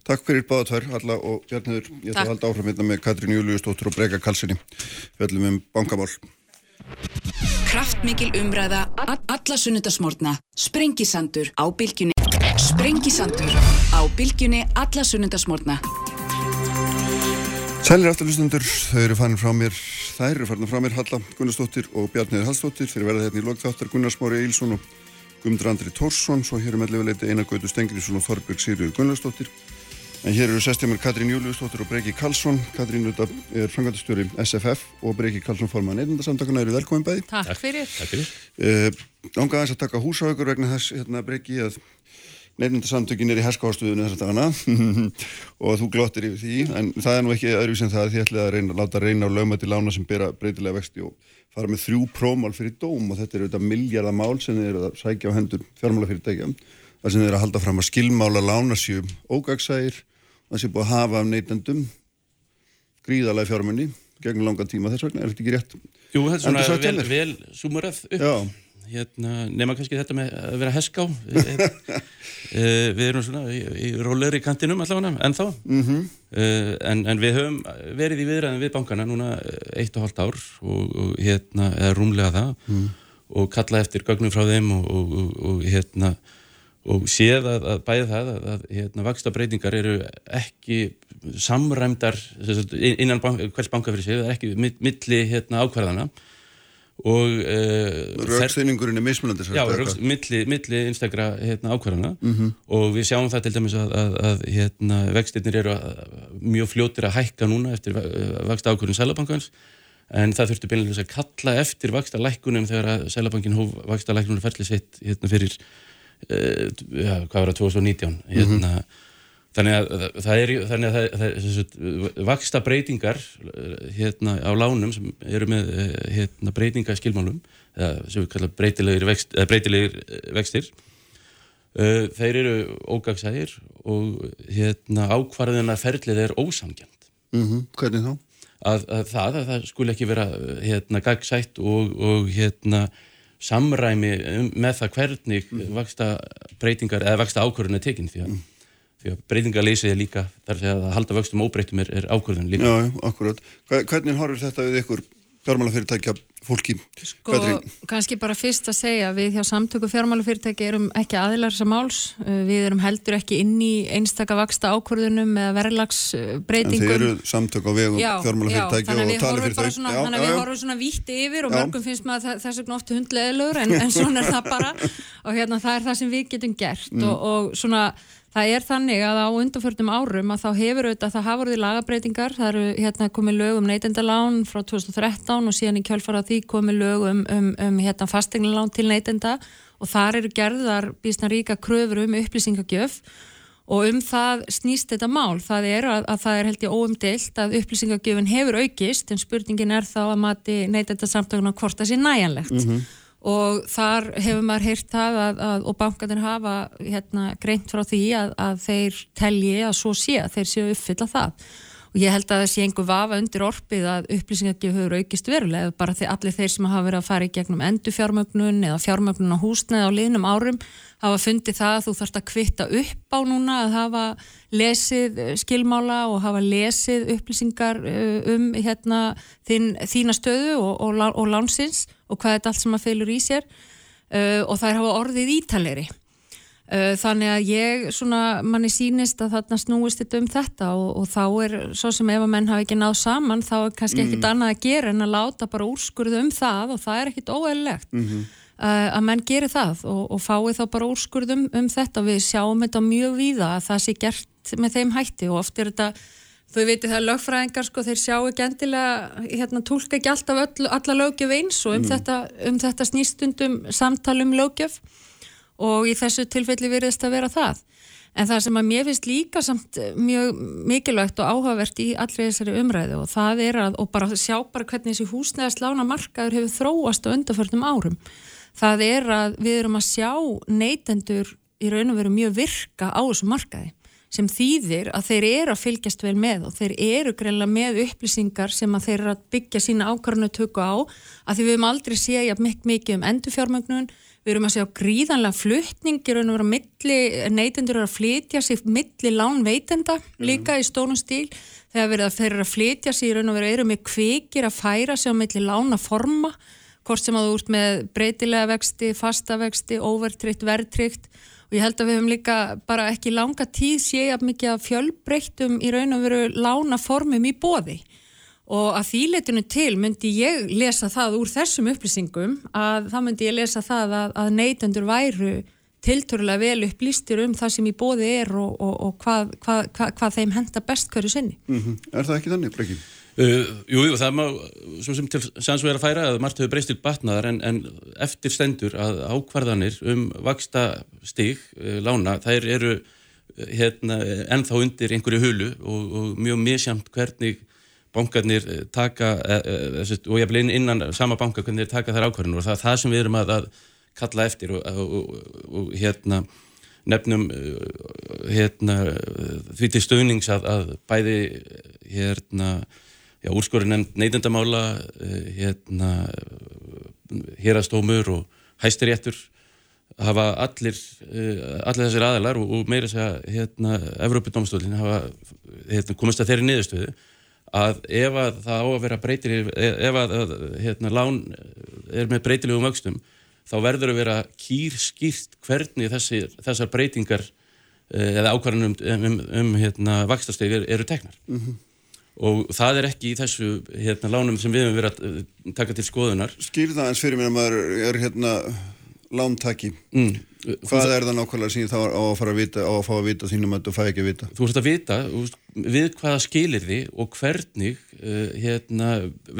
Takk fyrir báðatær, alla og Bjarniður. Ég ætla að halda áfram hérna með Katrín Júliustóttur og Breka Kalsinni. Við ætlum um bankamál. Kraftmikil umræða, alla sunnundasmórna, Sprengisandur á bylgjunni. Sprengisandur á bylgjunni, alla sunnundasmórna. Sælir afturlustundur, þau eru farin frá mér, þær eru farin frá mér Halla Gunnarsdóttir og Bjarniður Hallsdóttir fyrir verða hérna í lokþáttar Gunnarsmári Eilsson og Gumdur Andri Tórsson, svo hér er meðleguleiti Einar Gautur Stengriðsson og Þorbjörg Sýriður Gunnarsdóttir. En hér eru sestjumir Katrín Júliustóttir og Breki Karlsson. Katrín er frangandastjóri SFF og Breki Karlsson forman nefndasamtakana. Eru velkominn bæði. Takk fyrir. Takk fyrir. Uh, Ánga aðeins að taka húsaukur vegna þess hérna, Breki að nefndasamtökin er í herskáðstuðinu þess að dana og þú glottir yfir því. En það er nú ekki öðruvís en það að þið ætlaði að reyna, láta reyna á lögmætti lána sem bera breytilega vexti og fara með þrjú prómál fyrir dóm og þetta er auðvitað miljardamál sem eru að sækja á hendur fjármálafyrirtækja þar sem eru að halda fram að skilmála lána séu ógagsægir það sé búið að hafa af neytendum gríðalega fjármunni gegn langa tíma þess vegna, er þetta ekki rétt? Jú, þetta er svona vel, vel sumurað upp Já. hérna, nema kannski þetta með að vera heská eh, við erum svona í, í róleri kantinum allavega ennþá mm -hmm. en, en við höfum verið í viðræðin við bankana núna eitt og halvt ár og, og hérna, eða rúmlega það mm. og kalla eftir gögnum frá þeim og, og, og hérna og séð að, að bæði það að, að hérna, vaksta breytingar eru ekki samræmdar innan bank, hvers banka fyrir sig, það er ekki milli hérna, ákvarðana. Og uh, Rauksýningurinn er mismunandi Já, rauks, milli, milli einstakra hérna, ákvarðana. Mm -hmm. og við sjáum það til dæmis að, að hérna, vextirnir eru mjög fljótir að hækka núna eftir vaksta ákvarðin Sælabankans en það þurfti beinlega að kalla eftir vaksta lækkunum þegar að Sælabankin hóf vaksta lækkunum ferli sitt hérna fyrir ja, hvað var það 2019 hérna mm -hmm. Þannig að það er, þannig að það, það vaksta breytingar hérna á lánum sem eru með hérna breytingaskilmálum eða sem við kalla breytilegir, vext, breytilegir vextir þeir eru ógagsæðir og hérna, ákvarðina ferlið er ósamgjant. Mm -hmm. Hvernig þá? Að, að það, að það skul ekki vera hérna, gagsætt og, og hérna, samræmi um, með það hvernig mm. vaksta breytingar eða vaksta ákvarðin er tekinn því að, mm. að breytingarleysið er líka þar að halda vöxtum óbreytum er, er ákvarðin líka. Já, akkurat. Hvernig horfur þetta við ykkur fjármálafyrirtækja fólki? Sko, kannski bara fyrst að segja við hjá samtöku fjármálafyrirtæki erum ekki aðilar sem máls, uh, við erum heldur ekki inn í einstaka vaksta ákvörðunum eða verðlagsbreytingum. En þeir eru samtök á vegum fjármálafyrirtæki. Svona, já, þannig að við horfum svona vítt yfir og já. mörgum finnst maður þess vegna oft hundleðilur en, en svona er það bara og hérna það er það sem við getum gert mm. og, og svona Það er þannig að á undanförnum árum að þá hefur auðvitað, það hafa verið lagabreitingar, það eru hérna komið lög um neytendalán frá 2013 og síðan í kjálfara því komið lög um, um, um hérna fastegnalán til neytenda og þar eru gerðar bísna ríka kröfur um upplýsingagjöf og um það snýst þetta mál. Það er að, að það er held ég óumdilt að upplýsingagjöfun hefur aukist en spurningin er þá að mati neytendasamtökuna hvort það sé næjanlegt. Mm -hmm og þar hefur maður heyrt það að, að, og bankanir hafa hérna, greint frá því að, að þeir telji að svo sé að þeir séu uppfylla það. Og ég held að sé einhver vafa undir orpið að upplýsingagjöf hefur aukist verulega bara því allir þeir sem hafa verið að fara í gegnum endufjármögnun eða fjármögnun á húsneið á liðnum árum hafa fundið það að þú þarfst að kvitta upp á núna að hafa lesið skilmála og hafa lesið upplýsingar uh, um hérna, þín, þína stöðu og, og, og lánsins og hvað þetta allt sem að feilur í sér uh, og þær hafa orðið ítalegri. Uh, þannig að ég, svona, manni sínist að þarna snúist þetta um þetta og, og þá er, svo sem ef að menn hafa ekki náð saman, þá er kannski ekkit mm. annað að gera en að láta bara úrskurðu um það og það er ekkit óeilegt mm -hmm. Að menn geri það og, og fái þá bara úrskurðum um þetta og við sjáum þetta mjög víða að það sé gert með þeim hætti og oft er þetta Þau veitir það að lögfræðingar sko þeir sjá ekki endilega, hérna tólka ekki alltaf öll, alla lögjöf eins og um, mm. þetta, um þetta snýstundum samtalum lögjöf og í þessu tilfelli veriðist að vera það. En það sem að mér finnst líka samt mjög mikilvægt og áhugavert í allri þessari umræðu og það er að, og bara sjá bara hvernig þessi húsnæðast lána markaður hefur þróast á undarförnum árum. Það er að við erum að sjá neytendur í raun og veru mjög virka á þessu markaði sem þýðir að þeir eru að fylgjast vel með og þeir eru greinlega með upplýsingar sem að þeir eru að byggja sína ákvarðinu tökku á að því við höfum aldrei séð mikið um endurfjármögnun við höfum að segja gríðanlega fluttningir og neytendur eru að flytja sér milli lánveitenda mhm. líka mm. í stónum stíl þegar þeir eru að flytja sér og eru með kvikir að færa sér milli lánaforma hvort sem að þú ert með breytilega vexti, fasta vexti, overtrykt, verðtrykt og ég held að við höfum líka bara ekki langa tíð séu að mikið að fjölbreyttum í raun og veru lána formum í bóði og að þýleitinu til myndi ég lesa það úr þessum upplýsingum að þá myndi ég lesa það að, að neytendur væru tilturlega vel upplýstir um það sem í bóði er og, og, og hvað, hvað, hvað, hvað þeim henda best hverju sinni. Mm -hmm. Er það ekki þannig, Brekki? Uh, jú, jú, það má svo sem til sannsvegar að færa að margt hefur breyst til batnaðar en, en eftir stendur að ákvarðanir um vaksta stig uh, lána, þær eru uh, hérna, ennþá undir einhverju hulu og, og mjög misjamt hvernig bankarnir taka og ég vil innan sama banka hvernig þeir taka þær ákvarðanir og það er það sem við erum að, að kalla eftir og, og, og hérna nefnum hérna því til stöðnings að, að bæði hérna já, úrskorinn nefnd neytendamála eh, hérna hérastómur og hæstiréttur hafa allir eh, allir þessir aðalar og, og meira segja hérna, Evrópudómstólinn hafa hérna, komist að þeirri niðurstöðu að ef að það á að vera breytir ef að hérna, lán er með breytilegum vöxtum þá verður að vera kýr skýrt hvernig þessi, þessar breytingar eh, eða ákvarðanum um, um, um hérna, vaxtasteg eru teknar. Mm -hmm og það er ekki í þessu hérna, lánum sem við hefum verið að uh, taka til skoðunar Skýrða eins fyrir mér að maður er hérna lántaki mm. hvað er það nákvæmlega sem þá á að fara að vita á að fá að vita þínum að þú fæ ekki að vita Þú ert að vita við hvaða skilir þið og hvernig uh, hérna,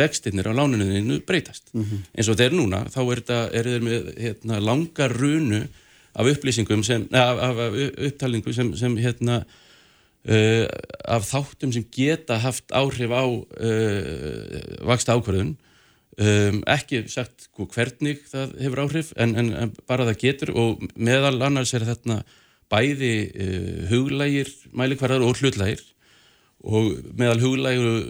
vextinnir á lánunuðinu breytast. Mm -hmm. eins og þeir núna, þá er þeir með hérna, langar runu af upplýsingum sem, af, af, af upptalningu sem, sem hérna uh, af þáttum sem geta haft áhrif á uh, vaksta ákvarðun um, ekki sagt sko, hvernig það hefur áhrif en, en, en bara það getur og meðal annars er þetta bæði uh, huglægir mælikvarðar og hlutlægir. Og meðal huglægur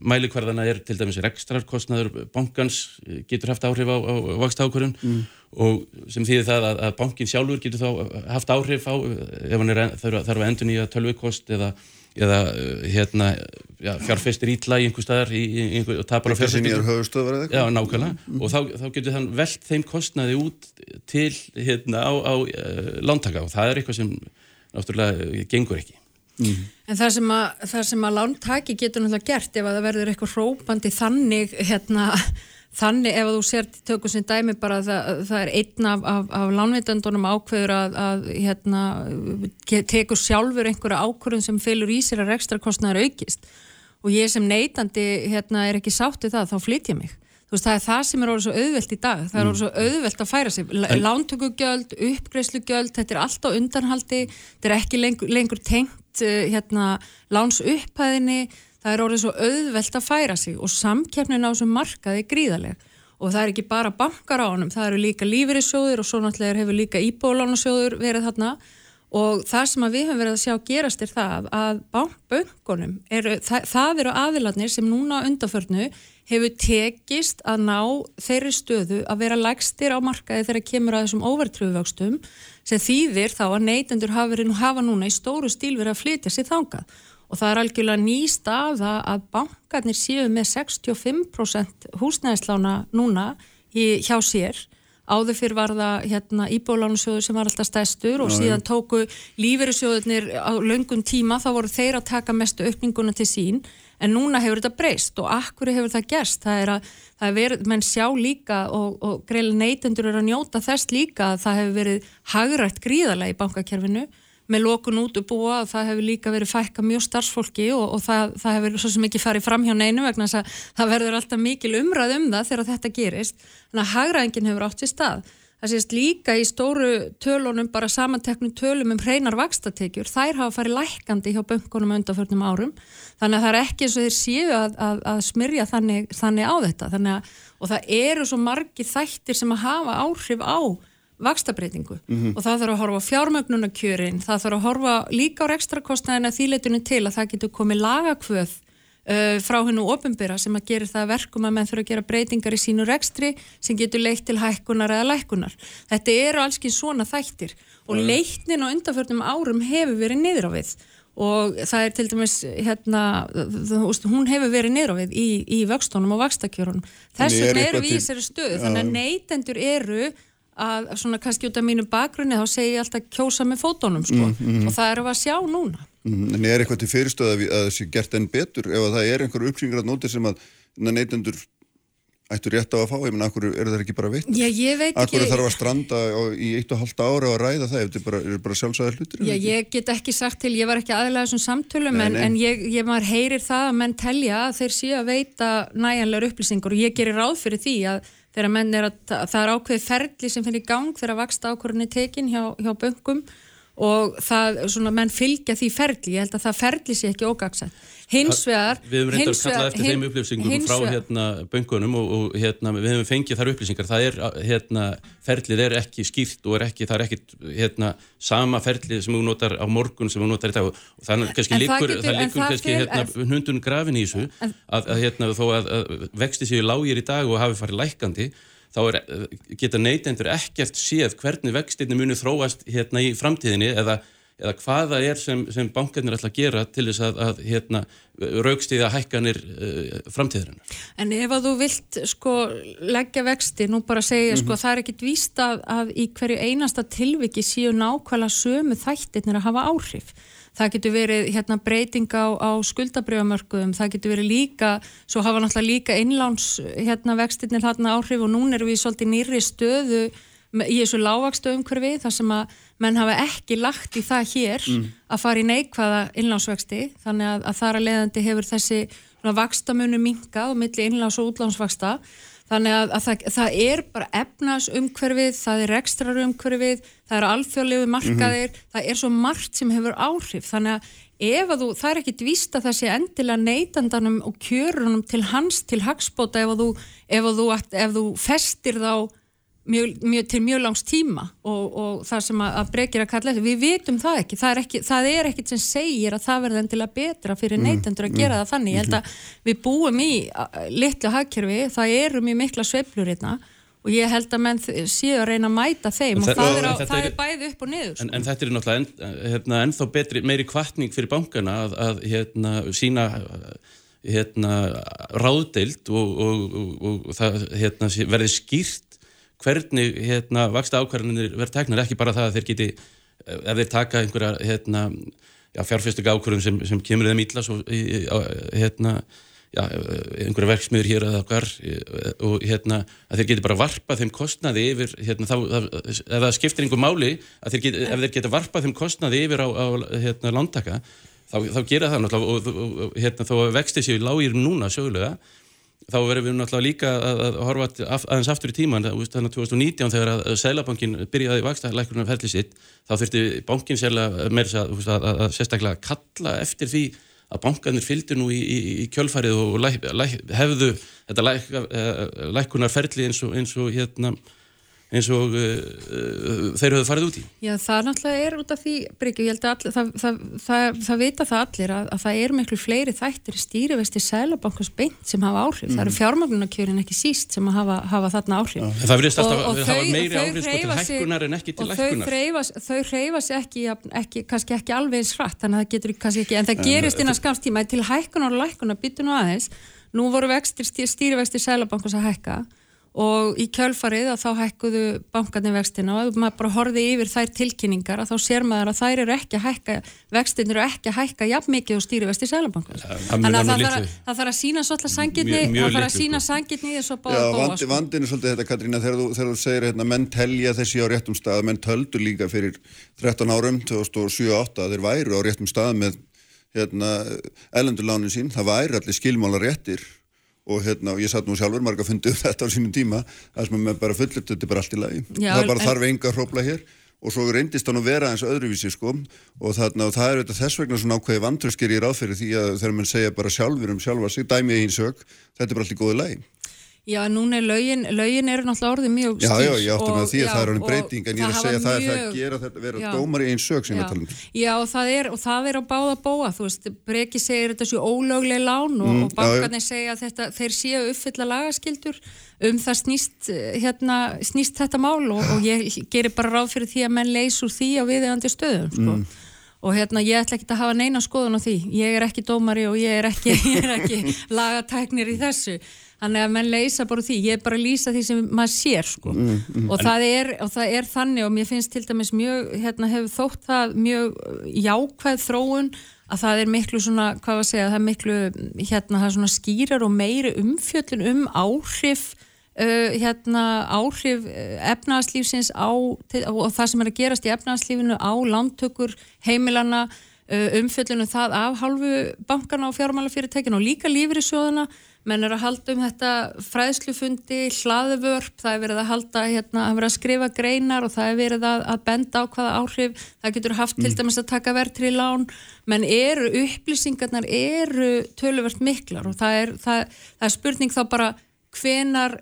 mælikvarðana er til dæmis rekstrarkostnaður bankans getur haft áhrif á, á vaksta ákvarðun mm og sem þýðir það að, að bankin sjálfur getur þá haft áhrif á ef hann er, þarf að endur nýja tölvikost eða, eða hérna, já, fjárfestir ítla í einhver staðar í, í einhver, og tapar á fjárfestir Já, nákvæmlega. Mm. og þá, þá getur þann velt þeim kostnaði út til hérna á, á uh, lántaka. Og það er eitthvað sem náttúrulega gengur ekki. Mm. En það sem að, það sem að lántaki getur náttúrulega gert ef að það verður eitthvað hrópandi þannig hérna Þannig ef þú sér tökum sem dæmi bara að það, það er einn af, af, af lánveitandunum ákveður að, að hérna, tekur sjálfur einhverja ákvörðun sem fylgur í sér að ekstra kostnæður aukist og ég sem neytandi hérna, er ekki sáttið það, þá flyt ég mig. Veist, það er það sem er orðið svo auðvelt í dag, það er orðið svo mm. auðvelt að færa sig. Lántökugjöld, uppgreiðslugjöld, þetta er allt á undanhaldi, þetta er ekki lengur, lengur tengt eh, hérna, láns upphæðinni, það er orðið svo auðvelt að færa sig og samkeppnin á þessum markaði gríðaleg og það er ekki bara bankar á honum, það eru líka lífeyrissjóður og svo náttúrulega hefur líka íbólánasjóður verið þarna. Og það sem við höfum verið að sjá gerast er það að eru, það, það eru aðiladnir sem núna undanförnu hefur tekist að ná þeirri stöðu að vera lægstir á markaði þegar kemur að þessum overtröfuvöxtum sem þýðir þá að neytendur hafa, hafa núna í stóru stíl verið að flytja sér þangað og það er algjörlega ný staða að bankarnir séu með 65% húsnæðislána núna í, hjá sér. Áður fyrir var það hérna, íbólánusjóður sem var alltaf stæstur og Já, síðan tóku lífeyrissjóðurnir á löngum tíma þá voru þeir að taka mestu aukninguna til sín en núna hefur þetta breyst. Og akkur hefur það gerst? Það er að það er verið, menn sjá líka og, og greiðlega neytendur eru að njóta þess líka að það hefur verið hagrætt gríðarlega í bankakerfinu með lókun út og búa og það hefur líka verið fækka mjög starfsfólki og, og það, það hefur svo sem ekki farið fram hjá neinu vegna þess að það verður alltaf mikil umræð um það þegar þetta gerist. Þannig að hagraðingin hefur átt sér stað. Það sést líka í stóru tölunum bara samanteknum tölum um hreinar vakstatekjur, þær hafa farið lækandi hjá böngunum undanförnum árum. Þannig að það er ekki eins og þeir séu að, að, að smyrja þannig, þannig á þetta. Að, og það eru svo margi þættir sem að hafa áhrif á vakstabreitingu mm -hmm. og það þarf að horfa fjármögnunarkjörin, það þarf að horfa líka á ekstrakostnæðina þýleitunum til að það getur komið lagakvöð uh, frá hennu ofinbyrra sem að gera það verkum að menn þurfa að gera breytingar í sínu rekstri sem getur leitt til hækkunar eða lækkunar. Þetta eru allski svona þættir og mm. leitnin á undanförnum árum hefur verið niður á við og það er til dæmis hérna, hún hefur verið niður á við í, í vöxtónum og vakstakjörunum. Þess vegna eru við í þessari stöðu, þannig að neytendur eru að svona kannski út af mínu bakgrunni þá segir ég alltaf kjósa með fótónum sko mm, mm. og það er að sjá núna mm, En er eitthvað til fyrirstöð að það sé gert enn betur ef það er einhver uppsyngrað nóti sem að neytendur ættu rétt á að fá, ég menna, akkur eru það ekki bara veitt? Já, ég veit ekki. Akkur þarf að stranda í eitt og halda ára og ræða það ef þetta bara, er bara sjálfsæðar hlutir? Já, ég get ekki sagt til, ég var ekki aðlæða þessum samtölum, nei, en, nei. en ég, ég maður heyrir það að menn telja að þeir séu að veita næjanlegar upplýsingur og ég gerir ráð fyrir því að þegar menn er að, það er ákveði ferli sem í gang þegar vaksta ákvörðinni tekin hjá, hjá böngum og það, svona, menn fylgja því ferli, ég held að það ferli sé ekki ógagsett. Hins vegar... Við hefum reyndað að kalla eftir hin, þeim upplýsingum frá hérna böngunum og, og hérna við hefum fengið þar upplýsingar, það er hérna, ferlið er ekki skýrt og er ekki, það er ekki hérna sama ferlið sem þú notar á morgun sem þú notar í dag. Og þannig kannski líkur, það líkur kannski hérna hundun grafin í þessu að, að hérna þó að, að vexti séu lágir í dag og hafi farið lækandi þá er, geta neytendur ekkert séð hvernig vextinni muni þróast hérna í framtíðinni eða, eða hvaða er sem, sem bankarnir ætla að gera til þess að, að hérna, raukstíða hækkanir uh, framtíðirinnar. En ef að þú vilt sko leggja vexti, nú bara segja mm -hmm. sko mhm. það er ekkit víst að, að í hverju einasta tilviki séu nákvæmlega sömu þættirnir að hafa áhrif það getur verið hérna, breyting á, á skuldabrjöfamörkuðum, það getur verið líka, svo hafa náttúrulega líka innláns hérna, vextinnir hérna áhrif og núna erum við svolítið nýri stöðu í þessu lágvakstöðum hverfi þar sem að menn hafa ekki lagt í það hér mm. að fara í neikvæða innlánsvexti þannig að, að þar að leiðandi hefur þessi vakstamunum minkað og milli innláns og útlánsvaksta þannig að, að það, það er bara efnasumhverfið, það er ekstrarumhverfið, það er alþjóðlegu markaðir, mm -hmm. það er svo margt sem hefur áhrif þannig að ef að þú, það er ekkit víst að það sé endilega neytandanum og kjörunum til hans til hagspóta ef að þú, ef að þú, ef þú festir þá mjög, mjög, til mjög langs tíma og, og það sem að, að bregir að kalla við vitum það ekki, það er, ekki, það er ekkit sem segir að það verður endilega betra fyrir mm, neytendur að mm, gera það þannig, ég held að við búum í litlu hagkerfi, það eru mjög mikla sveiflur hérna og ég held að menn séu að reyna að mæta þeim og það, er, á, það er, er bæði upp og niður en, en þetta er náttúrulega en, hérna, ennþá betri, meiri kvartning fyrir bankana að, að hérna, sína hérna, ráðdeild og, og, og, og það hérna, verði skýrt hvernig hérna, vaksta ákvarðanir verður teknar, ekki bara það að þeir geti ef þeir taka einhverja hérna, fjárfæstöku ákvarðun sem, sem kemur þeim ítla svo hérna, já, einhverja verksmiður hér eða hvar og hérna að þeir geti bara varpað þeim kostnaði yfir hérna, þá, ef það skiptir einhver máli þeir geti, ef þeir geta varpað þeim kostnaði yfir á, á hérna, lántaka þá, þá gera það náttúrulega og, og, og hérna, þó að vexti séu lágir núna sögulega þá verðum við náttúrulega líka að, að horfa aðeins aftur í tíman, þannig að 2019 þegar að Sælabankin byrjaði vaksta lækurinn af ferli sitt, þá þurfti bankin sérlega meira að, að, að sérstaklega kalla eftir því að bankanir fylgdu nú í, í, í kjölfarið og læk, læk, hefðu þetta læk, eh, lækunar ferli eins og, eins og hérna eins og uh, þeir höfðu farið út í. Já, það náttúrulega er út af því, Bryggjum, ég held að all, það, það, það, það vita það allir að, að það er miklu fleiri þættir stýrivesti sælabankars beint sem hafa áhrif. Mm. Það eru mhm. fjármagnunarkjörin ekki síst sem hafa, hafa þarna áhrif. Ja. Það verðist alltaf að það hafa meiri áhrif sko til hækkunar en ekki til lækkunar. Og þau hreyfa sig ekki, ekki, kannski ekki alveg eins hratt, þannig að það getur kannski ekki, en það gerist innan skamstíma til hækkunar og lækkunar byttu nú aðeins. Nú voru stýrivesti sælabankars að hækka og í kjölfarið að þá hækkuðu bankarnir vextina og maður bara horfið yfir þær tilkynningar að þá sér maður að þær eru ekki að hækka vextin eru ekki að hækka jafn mikið og stýri vexti sælabankar þannig að það þarf að sína svolítið sangitni það þarf að sína sko. sangitni í þessu báða bóa vandi, Vandinu svolítið þetta Katrína þegar þú, þegar þú segir hérna, menn telja þessi á réttum stað menn töldu líka fyrir 13 árum 2007-2008 að þeir væru á réttum stað með hérna, og hérna, ég satt nú sjálfur marga fundið um þetta á sínum tíma, það sem er bara fullt þetta er bara allt í lagi, Já, það bara en... þarf enga hrópla hér. Og svo reyndist hann að vera eins öðruvísi sko. Og, þarna, og það er þetta þess vegna svona ákveði vantröskir í ráðferði því að þegar mann segja bara sjálfur um sjálfa sig, dæmið einn sög, þetta er bara allt í góði lagi Já, núna er lögin, lögin eru náttúrulega orðið mjög skil. Já, já, ég átti með því að það er orðin breyting en ég er að segja að það er það að gera þetta, vera dómar í einn sög sem við talum. Já, og það er, og það er á báða bóa, þú veist, Breki segir þetta svo ólögleg lán og, mm, og bankarnir segja að þetta, þeir séu uppfylla lagaskildur um það snýst, hérna, snýst þetta mál og, og ég gerir bara ráð fyrir því að menn leys úr því á viðegandi stöðum, sko. Mm og hérna ég ætla ekki að hafa neina skoðun á því ég er ekki dómari og ég er ekki, ekki lagatæknir í þessu Þannig að mann leysa bara því, ég er bara að lýsa því sem maður sér sko mm, mm. Og, það er, og það er þannig og mér finnst til dæmis mjög, hérna hefur þótt það mjög jákvæð þróun að það er miklu svona, hvað var að segja, það er miklu, hérna það er svona skýrar og meiri umfjöllun um áhrif, uh, hérna áhrif uh, efnaðarslífsins á, og það sem er að gerast í efnaðarslífinu á landtökur heimilana, uh, umfjöllunum það af hálfu bankana og fjármálafyrirtækina og líka lífri sjóðuna menn er að halda um þetta fræðslufundi, hlaðvörp, það er verið að halda, hérna, að verið að skrifa greinar og það er verið að, að benda á hvaða áhrif, það getur haft mm. til dæmis að taka verðri lán, menn eru upplýsingarnar eru töluvert miklar og það er, það, það er spurning þá bara hvenar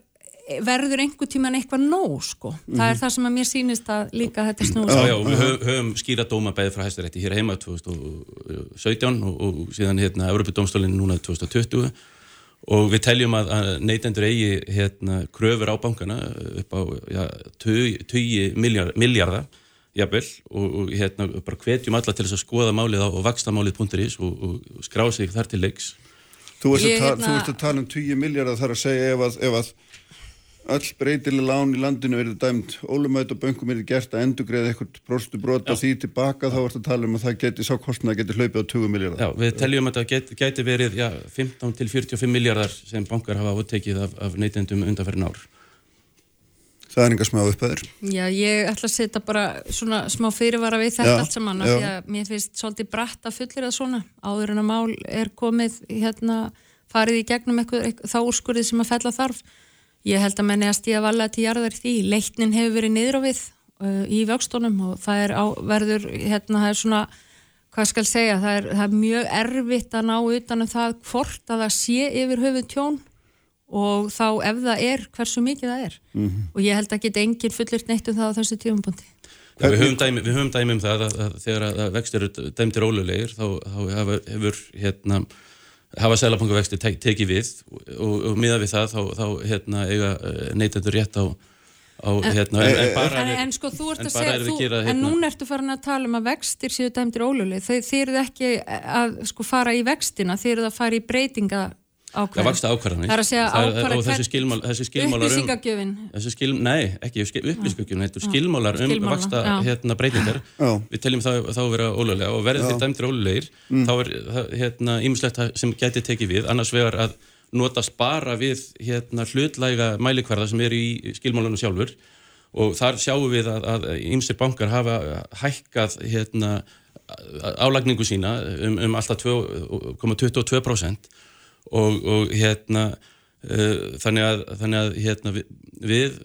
verður einhver tíman eitthvað nóg sko, mm. það er mhm. það sem að mér sýnist að líka þetta snúst. Já, já, við höfum, höfum skýra dóma bæði frá hæstarétti hér heima 2017 og, og síðan hérna Európa domstólinn núna 2020 og við teljum að, að neytendur eigi hérna, kröfur á bankana upp á ja, 20 miljardar jafnvel og, og hérna, bara hvetjum alla til þess að skoða málið á vakstamálið.is og, og skrá sig þar til leiks. Þú ert að, hérna... að tala um 20 miljardar þar að segja ef að, ef að Öll breytileg lán í landinu verið dæmt, ólumætt og böngum verið gert að endugreða eitthvað próstu brota því tilbaka þá vart að tala um að það geti sákostna geti hlaupið á 20 miljardar. Já, við teljum að það geti, geti verið já, 15 til 45 miljardar sem bankar hafa áttekið af, af neytendum undanferðin ár. Það er enga smá upphæður. Já, ég ætla að setja bara svona smá fyrirvara við þetta já, allt saman af því að mér finnst svolítið bratt að fullir það svona áður en að mál er komið hérna farið í gegnum eitthvað, eitthvað þá úrskurðið sem að fella þarf. Ég held að menni að stíða valega til jarðar því. Leitnin hefur verið niður á við uh, í vöxtónum og það er á, verður, hérna, það er svona, hvað skal segja, það er, það er mjög erfitt að ná utanum það hvort að það sé yfir höfuð tjón og þá ef það er hversu mikið það er mm -hmm. og ég held að geta enginn fullirt neitt um það á þessu tífumbundi ja, Við höfum dæmi, við höfum dæmi um það að, að þegar að vextir eru dæmtir ólulegir þá, þá hefur hérna, hafa selabankavexti tek, tekið við og, og miða við það þá, þá hérna, eiga eh, neytendur rétt á Á, hérna, en, en, bara en, en sko þú ert að segja þú, gera, hérna. en núna ertu farin að tala um að vextir séu dæmtir óluleg, þeir eru ekki að sko fara í vextina, þeir eru að fara í breytinga ákvarðan. Það vaksta ákvarðanir. Það er að segja ákvarðan hvern... Skilmál, upplýsingagjöfin. Um, skil, nei, ekki upplýsingagjöfin, þetta er skilmálar um Skilmála, vaksta hérna, breytingar. Já. Við teljum þá, þá að vera ólega og verðið þetta dæmtir ólegir, mm. þá er hérna, ímislegt sem gæti tekið við, annars vegar að notast bara við hérna, hlutlæga mælikvarða sem er í skilmálunum sjálfur og þar sjáum við að ímsir bankar hafa hækkað hérna, álagningu sína um, um alltaf 2,22% og, og hérna uh, þannig að, þannig að hérna, við,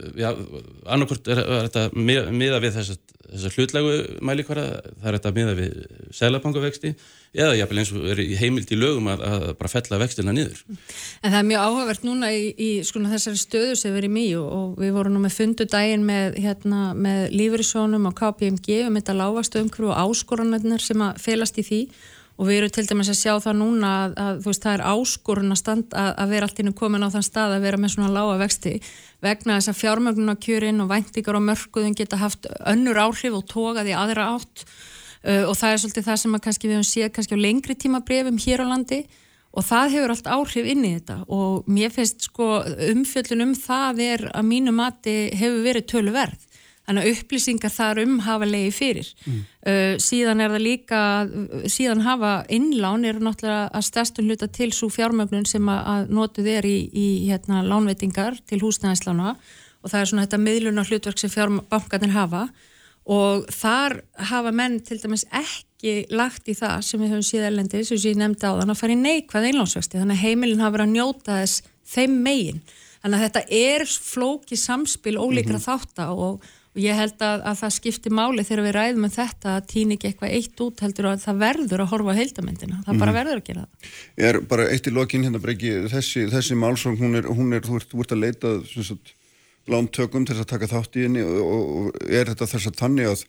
annarkort er, er þetta miða við þess að þessar hlutlegu mælikvara, það er þetta miða við selabankavexti eða jáfnvel eins og er heimilt í lögum að, að bara fella vextina niður. En það er mjög áhugavert núna í, í skona, þessari stöðu sem við erum í og við vorum nú með fundudaginn með, hérna, með Lífurisónum og KPMG um þetta lágastu umhverju og áskoranarnar sem að felast í því og við erum til dæmis að sjá það núna að, að veist, það er áskorun að, standa, að, vera allt inn komin á þann stað að vera með svona lága vexti vegna þess að fjármögnunarkjörin og væntingar og mörguðun geta haft önnur áhrif og tókað í aðra átt. Uh, og það er svolítið það sem við hefum séð kannski á lengri tíma brefum hér á landi. Og það hefur allt áhrif inn í þetta. Og mér finnst sko umfjöllun um það er að mínu mati hefur verið tölu verð Þannig að upplýsingar þar um hafa leiði fyrir. Mm. Uh, síðan er það líka, síðan hafa innlán eru náttúrulega að stærstun hluta til svo fjármögnun sem að notuð er í, í hérna, lánveitingar til húsnæðislána og það er svona þetta miðluna hlutverk sem fjárbankarnir hafa og þar hafa menn til dæmis ekki lagt í það sem við höfum síðan ellendi, sem ég nefndi á þann að fara í neikvæð einlánsvexti, þannig að heimilin hafa verið að njóta þess þeim megin. Þannig að þetta er flóki samspil ólíkra mm -hmm. þátt og og ég held að, að það skiptir máli þegar við ræðum um þetta að týni ekki eitthvað eitt út heldur og að það verður að horfa á heildamendina, það mm. bara mhm. verður að gera það Er bara eitt í lokin hérna breyki þessi, þessi málsóng, hún er, hún er þú ert, ert að leita lántökum til að taka þátt í henni og, og, og er þetta þess að þannig að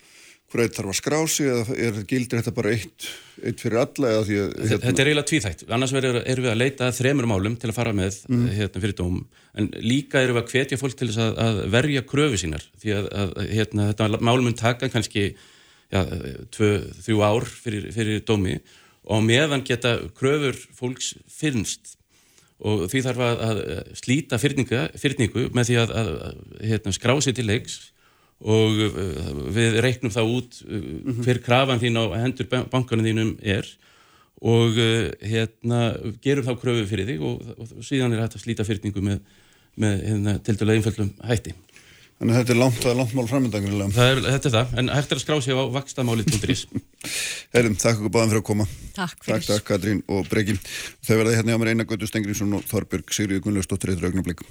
hver eitt þarf að skrá sig eða er, gildir þetta bara eitt, eitt fyrir alla að, hérna... Þetta er eiginlega tvíþægt annars erum við að leita þremur málum til að fara með mm. hérna, fyrir dóm. En líka erum við að hvetja fólk til þess að, að verja kröfu sínar. Því að, að hérna, þetta málum taka kannski ja, tvö, þrjú ár fyrir, fyrir dómi og meðan geta kröfur fólks fyrnst. Og því þarf að slíta fyrningu með því að hérna, skrá sig til leiks og uh, við reiknum það út uh, hver krafan þín á hendur bankanum þínum er og uh, hérna gerum þá kröfu fyrir þig og, og síðan er hægt að slíta fyrtingu með, með hérna, til dæla einföldum hætti. Þannig að þetta er langt, langt mál framöndangur. Þetta er það, en hægt er að skrá sig á vakstamáli.is. Herrum, takk okkur báðan fyrir að koma. Takk fyrir. Takk, takk, Katrín og Breki. Þau verða hérna hjá mér Einar Götu Stengriðsson og Þorbjörg Sigriði Gunnlaustóttir í draugnablik.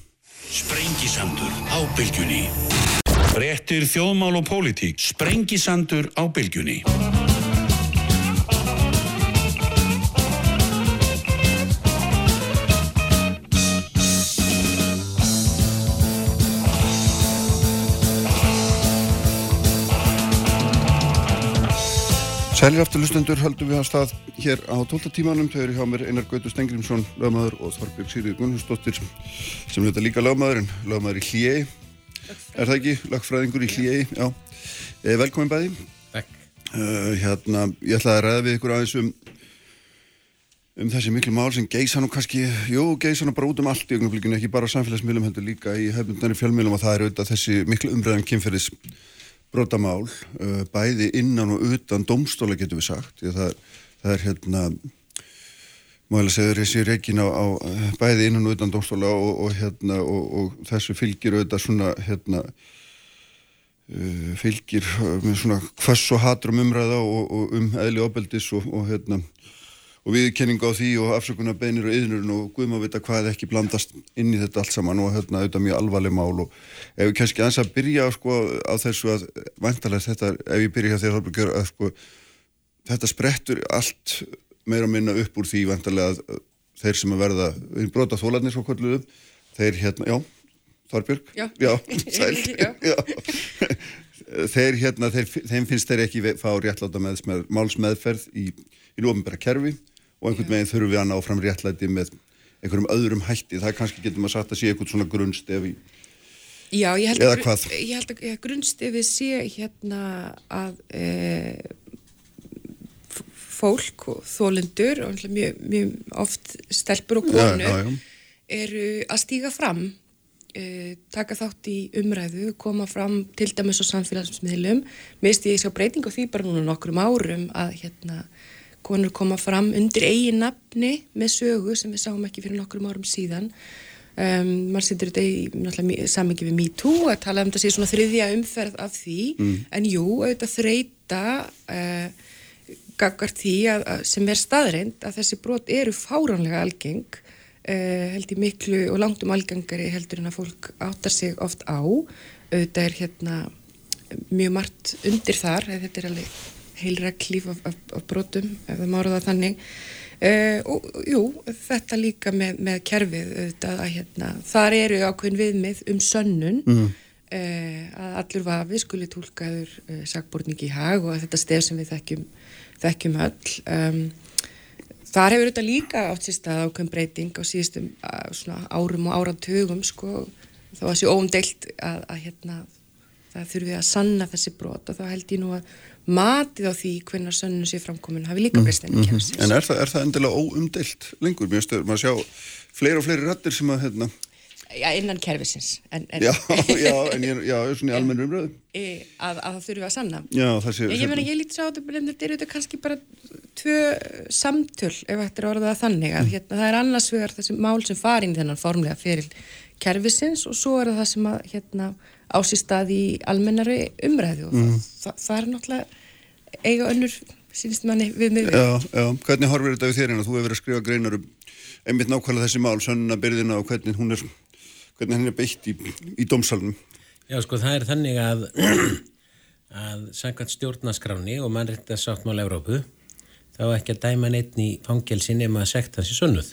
Réttir þjóðmál og pólitík. Sprengisandur á bylgjunni. Sælir aftur lustendur höldum við að stað hér á 12. tímanum. Þau eru hjá mér Einar Gautur Stengrimsson, lögmaður og Þorbjörg Sýrið Gunnhusdóttir sem þetta líka lögmaður en lögmaður í hljegi. Er það ekki? Lögfræðingur í hljegi, já. Eh, velkomin bæði. Takk. Uh, hérna, ég ætlaði að ræða við ykkur aðeins um, um þessi miklu mál sem geisa nú kannski, jú, geisa nú bara út um allt í ögnumflíkinu, ekki bara samfélagsmiðlum heldur líka í hefnundari fjölmiðlum og það er auðvitað þessi miklu umræðan kynferðis brotamál uh, bæði innan og utan domstóla getur við sagt það, það er hérna Málega segður þessi reikin á, á bæði innan og utan dómstóla og, og, hérna, og, og þessu fylgir auðvitað svona hérna, uh, fylgir með svona hvers og hatrum umræða og um eðli ábeldis og hérna viðkenning á því og afsökunar beinir og yðnurinn og guðum að vita hvað ekki blandast inn í þetta allt saman og hérna auðvitað mjög alvarleg mál og ef við kannski aðeins að byrja sko á þessu að vantalega þetta, ef ég byrja hér þegar að sko þetta sprettur allt meira að minna upp úr því vantalega að þeir sem að verða, brota þólarnir svo kolluðum, þeir hérna, já Þorbjörg, já, já sæl. Já. Já. þeir hérna, þeir, þeim finnst þeir ekki fá réttláta með, með málsmeðferð í, í ofnbæra kerfi og einhvern veginn þurfum við að ná fram réttlæti með einhverjum öðrum hætti, það kannski getur maður sagt að sé eitthvað svona grunnstefi Já, ég held að, að, ég held að grunnstefi sé hérna að e, fólk og þólendur og mjög, mjög oft stelpur og konur já, já, eru að stíga fram e, taka þátt í umræðu koma fram til dæmis á samfélagsmiðlum. Misti ég svo breyting á því bara núna nokkrum árum að hérna konur koma fram undir eigin nafni með sögu sem við sáum ekki fyrir nokkrum árum síðan. Um, maður setur þetta í samingi við MeToo að tala um þetta sé svona þriðja umferð af því. Mm. en jú, auðvitað þreita uh, gaggar því að, að sem er staðreind að þessi brot eru fáránlega algeng uh, held í miklu og langt um algengari heldur en að fólk áttar sig oft á auðvitað er hérna mjög margt undir þar, þetta er alveg heilra klíf af, af, af brotum ef það mára það þannig uh, og jú, þetta líka með, með kerfið auðvitað að hérna þar eru ákveðin viðmið um sönnun mm. uh, að allur vafi skuli tólkaður uh, sakbortningi í hag og þetta stef sem við þekkjum, þekkjum öll um, þar hefur þetta líka átt sér stað ákveðin breyting á síðustum árum og áratugum sko þá að sé óumdeilt að, að hérna það þurfum við að sanna þessi brot og þá held ég nú að matið á því hvernig sönnum sé framkomin hafi líka breyst enn mm -hmm. En er það, er það endilega óumdelt lengur? Mér maður að sjá fleiri og fleiri rættir sem að hérna Já, innan kervisins en, en Já, já, en ég, já, svona í almennu umröðu að, að það þurfum við að sanna Já, það sé Ég, ég meina, ég lítið sá þetta, þetta er auðvitað kannski bara tvö samtöl ef þetta er orðað þannig að mm. hérna, það er annars vegar þessi mál sem farin þennan formlega fyrir kervisins og svo er það sem að hérna ásýstað í almennari umræðu og mm. það, það er náttúrulega eiga önnur sínist manni við mig Já, já, hvernig horfir þetta við þér hérna? Þú hefur verið að skrifa greinar um einmitt nákvæmlega þessi mál, sönnuna byrðina og hvernig hún er, hvernig henn er beitt í, í domsalunum Já, sko, það er þannig að að sangkvæmt stjórnaskráni og mannrætti að sáttmála Európu þá ekki að dæma neitt í fangelsin nema að sekta þessi sönnuð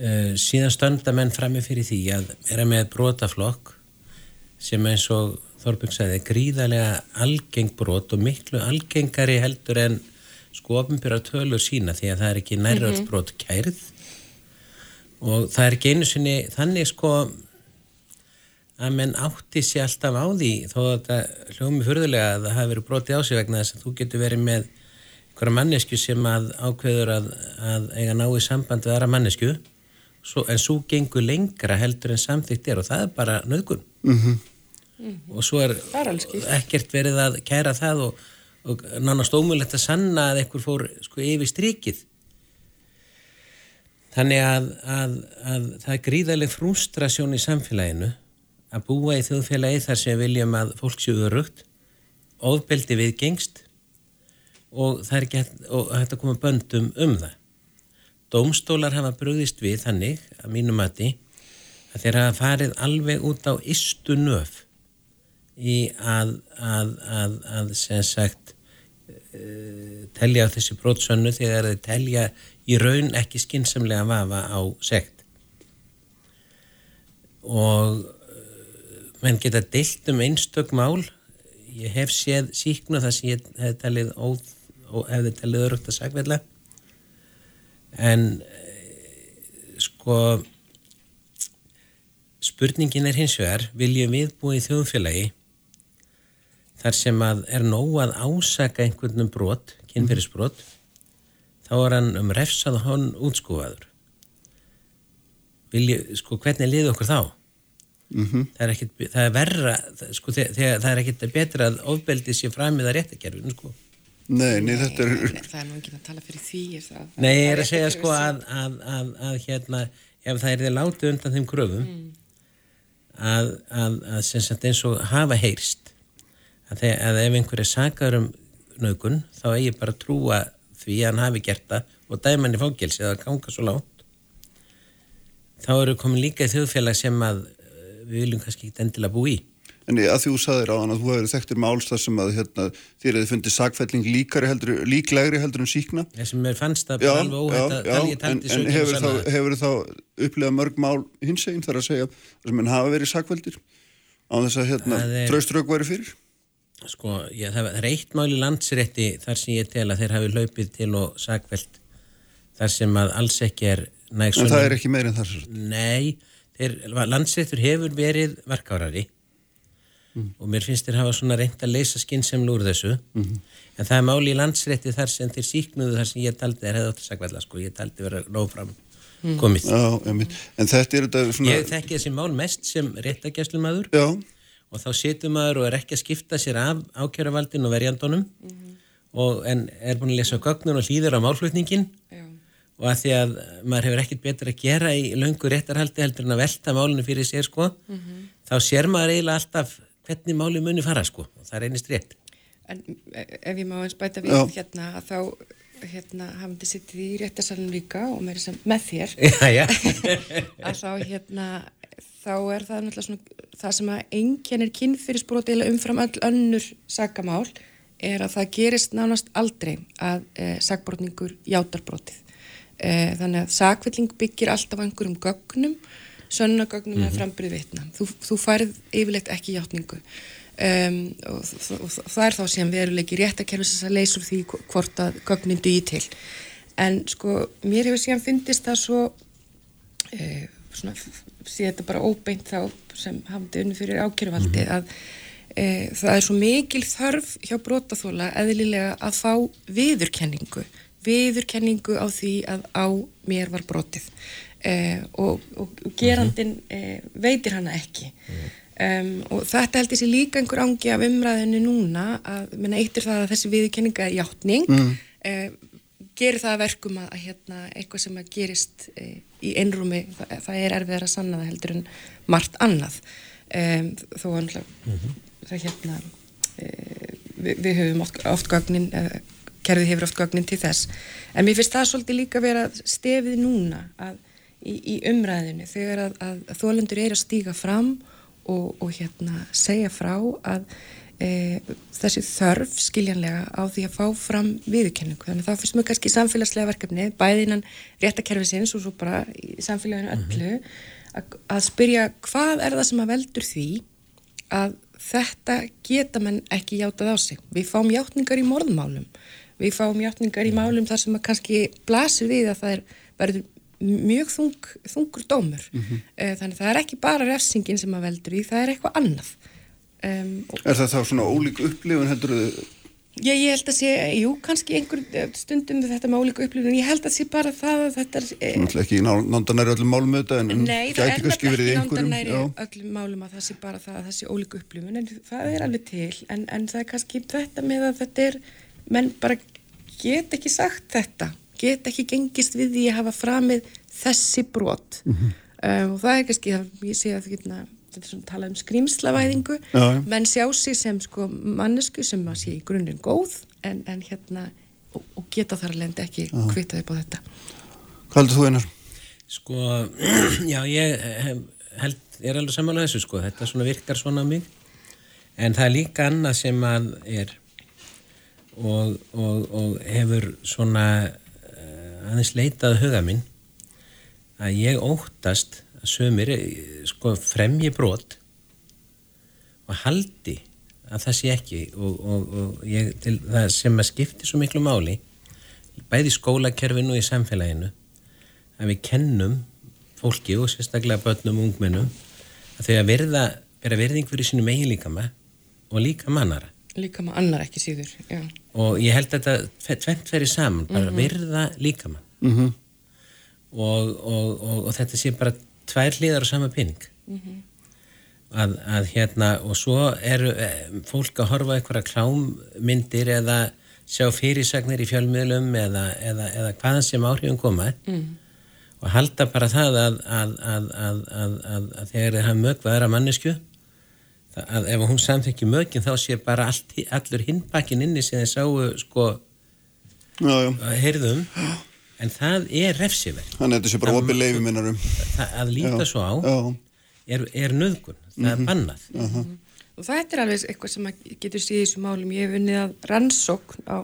uh, síðan stönda menn frammi fyrir því að vera með brotaflokk sem eins og Þorbjörg sagði gríðarlega algeng brot og miklu algengari heldur en sko ofinbjörra tölur sína því að það er ekki nærröldsbrot mhm. Og það er ekki einu sinni þannig sko að menn átti sér alltaf á því þó að þetta hljómi fyrðulega að það hafi verið brotið á sig vegna þess að þú getur verið með einhverja mannesku sem að ákveður að, að eiga nái samband við aðra mannesku svo, en svo gengur lengra heldur en samþygt er og það er bara nöðgun mm -hmm mm -hmm. og svo er, er ekkert verið að kæra það og, og nánast ómulett að sanna að einhver fór sko yfir strikið þannig að, að, að það er gríðarlega frustrasjón í samfélaginu að búa í þjóðfélagi þar sem viljum að fólk séu örugt ofbeldi við gengst og það er ekki hægt að koma böndum um það. Dómstólar hafa bröðist við þannig að mínum mati að þeir hafa farið alveg út á istu nöf í að, að, að, að sem sagt uh, telja þessi brótsönnu þegar þeir telja í raun ekki skinsamlega vafa á sekt og uh, menn geta deilt um einstök mál ég hef séð síknu það sem ég hef talið óð og hefði talið örugt að sagveitla en uh, sko spurningin er hins vegar viljum við búið í þjóðfélagi þar sem að er nóg að ásaka einhvern um brot, kynferðisbrot mm. Þá er hann um refsað og hann útskúfaður Vilji, sko hvernig liði okkur þá mm -hmm. það er ekkit það er verra, sko þegar það er ekkit betra að ofbeldi sér fram með að réttakerfinu sko Nei, nei, þetta er... Nei, það er nú ekki að tala fyrir því. Það, nei, ég er að segja sko að, að, að, að hérna, ef það er þið látið undan þeim kröfum, mm. að eins og hafa heyrst, að ef einhver er sakar um nögun, þá eigi bara að trúa því að hann hafi gert það og dæman í fangilsi að ganga svo látt. Þá eru komin líka í þjóðfélag sem að eh, við viljum kannski ekki endilega bú í. En að þú saðir á hann að þú hefur þekktir með álstað sem að hérna, þér hefði fundið sagfælling heldur, líklegri heldur en síkna. Það sem er fannst að alveg óhætt að talja taldi svo. En hefur þá, hefur þá upplegað mörg mál hins einn þar að segja sem hann hafa verið sagfældir á þess að hérna, trauströg væri fyrir? Sko, já, það er eitt mál í landsrétti þar sem ég tel að þeir hafi hlaupið til og sagfælt þar sem að alls ekki er næg En það er ekki meir en þar? Nei, þeir, landsréttur hefur verið verkárari mm. og mér finnst þér hafa svona reynd að leysa skynnsemlu úr þessu mm -hmm. en það er máli í landsrétti þar sem þeir síknuðu þar sem ég taldi þeir hefði ótt að sagvæðla sko, ég taldi vera nófram mm. komið Já, en þetta er þetta svona Ég þekki þessi mál mest sem réttagjæslumadur og þá setur maður og er ekki að skipta sér af ákjöruvaldin og verjandunum -hmm. og en er búin að lesa gögnun og hlýður á málflutningin Já. og að því að maður hefur ekkert betur að gera í löngu réttarhaldi heldur en að velta málunum fyrir sér sko, -hmm. þá sér maður eiginlega alltaf hvernig máli muni fara sko og það reynist rétt En e, ef ég má eins bæta við Já. hérna þá hérna hafum þið sittið í réttarsalunum líka og með, með þér já, já. að þá hérna þá er það náttúrulega svona það sem að enginn er kynfyrirsbróti eða umfram öll önnur sagamál er að það gerist nánast aldrei að e, sagbrotningur játarbrótið e, þannig að sagvilling byggir alltaf einhverjum gögnum sönnagögnum mm -hmm. eða frambyrði vitna. Þú, þú færð yfirleitt ekki hjáttningu um, og, og, og það er þá sem veruleiki réttakerfis að leysur því hvort að gögnin duði til. En sko, mér hefur síðan fyndist það svo, eh, svona, sé þetta bara óbeint þá sem hafði unni fyrir ákjörvaldi mm -hmm. að eh, það er svo mikil þörf hjá brótaþóla eðlilega að fá viðurkenningu viðurkenningu á því að á mér var brotið eh, og, og gerandin eh, veitir hana ekki um, og þetta held ég sér líka einhver ángi af umræðinu núna að minna eittir það að þessi viðkenninga hjáttning mm. eh, gerir það verkum að, að hérna, eitthvað sem að gerist eh, í einrúmi það, það er erfiðar að sanna það heldur en margt annað um, þó að mm -hmm. það hérna eh, við, við höfum oft, oft gagnin kerfið hefur oft gagnin til þess en mér finnst það svolítið líka vera stefið núna að í, í umræðinu þegar að, að, að þólendur er að stíga fram og, og hérna segja frá að e, þessi þörf skiljanlega á því að fá fram viðurkenningu. Þannig að þá fyrst mjög kannski samfélagslega verkefni, bæðinan réttakerfisins og svo bara í samfélaginu mhm. öllu, mm -hmm. að, að spyrja hvað er það sem að veldur því að þetta geta mann ekki játað á sig. Við fáum játningar í morðmálum, við fáum játningar í málum þar sem að kannski blasir við að það er verður mjög þung, þungur dómur mm -hmm. þannig að það er ekki bara refsingin sem að veldur í, það er eitthvað annað um, Er það þá svona ólík upplifun heldur þau? Já, ég held að sé, jú, kannski einhver eh, stundum þetta með ólíku upplifun, ég held að sé bara það að þetta er... Svona e... ekki nándanæri öllum málum þetta en Nei, það er ekki nándanæri öllum málum að það sé bara það að það sé ólíku upplifun en það er alveg til, en, en það er kannski þetta með að þetta er, menn bara get ekki sagt þetta get ekki gengist við því að hafa framið þessi brot mm -hmm. um, og það er kannski, ég sé að getna, að tala um skrýmslavæðingu ja. menn sjá sig sem sko mannesku sem að sé í grunninn góð en, en hérna og, og geta þar alveg ekki ja. kvitaði på þetta Hvað heldur þú einar? Sko, já ég held, ég er alveg samanlega þessu sko, þetta svona virkar svona á mig en það er líka annað sem að er og, og, og hefur svona aðeins leitað huga minn að ég óttast að sömur sko, fremji brot og haldi að það sé ekki og, og, og ég, það sem að skipti svo miklu máli bæði skólakerfinu og í samfélaginu að við kennum fólki og sérstaklega börnum og ungmennum að þau að verða, vera verðing fyrir sínum eiginlíkama og líka mannara líka maður annar ekki síður já. og ég held að þetta tvent verið saman bara mm -hmm. virða líka maður mm -hmm. og, og, og, og þetta sé bara tvær hlýðar á sama pinning mm -hmm. að, að hérna og svo eru eh, fólk að horfa eitthvað klámyndir eða sjá fyrirsagnir í fjölmiðlum eða, eða, eða hvaðan sem áhrifum koma mm. og halda bara það að, að, að, að þegar það hafa mög vaðra mannesku að ef hún samþekki mögin þá sé bara allt, allur hinbakkin inni sem þið sáu sko heyrðum en það er refsiverð þannig að þetta sé bara opið leifi minnarum að líta já, svo á já. er, er nöðgun, það mm -hmm. er mhm. bannað uh -huh. og þetta er alveg eitthvað sem getur síðið í þessu málum ég hef vunnið að rannsókn á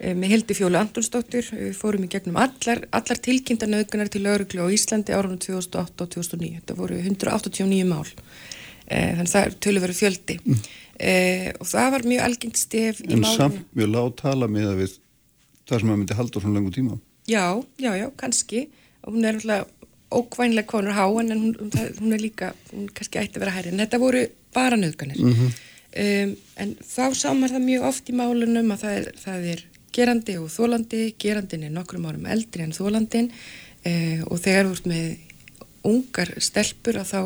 Eh, með Hildi Fjólu Antonsdóttur við fórum í gegnum allar, allar tilkynnta nöðgunar til lauruglu á Íslandi árunum 2008 og 2009 þetta voru 189 mál e, þannig það er tölurveru fjöldi mm. e, og það var mjög algengt stef en samt mjög lág tala með það sem að myndi halda svona lengur tíma já, já, já, kannski hún er alltaf ókvænlega konur há en hún, hún er líka hún kannski ætti að vera hæri en þetta voru bara nöðganir mm -hmm. um, en þá samar það mjög oft í málunum að það er, það er gerandi og þólandi, gerandin er nokkrum árum eldri en þólandin eh, og þegar þú ert með ungar stelpur þá,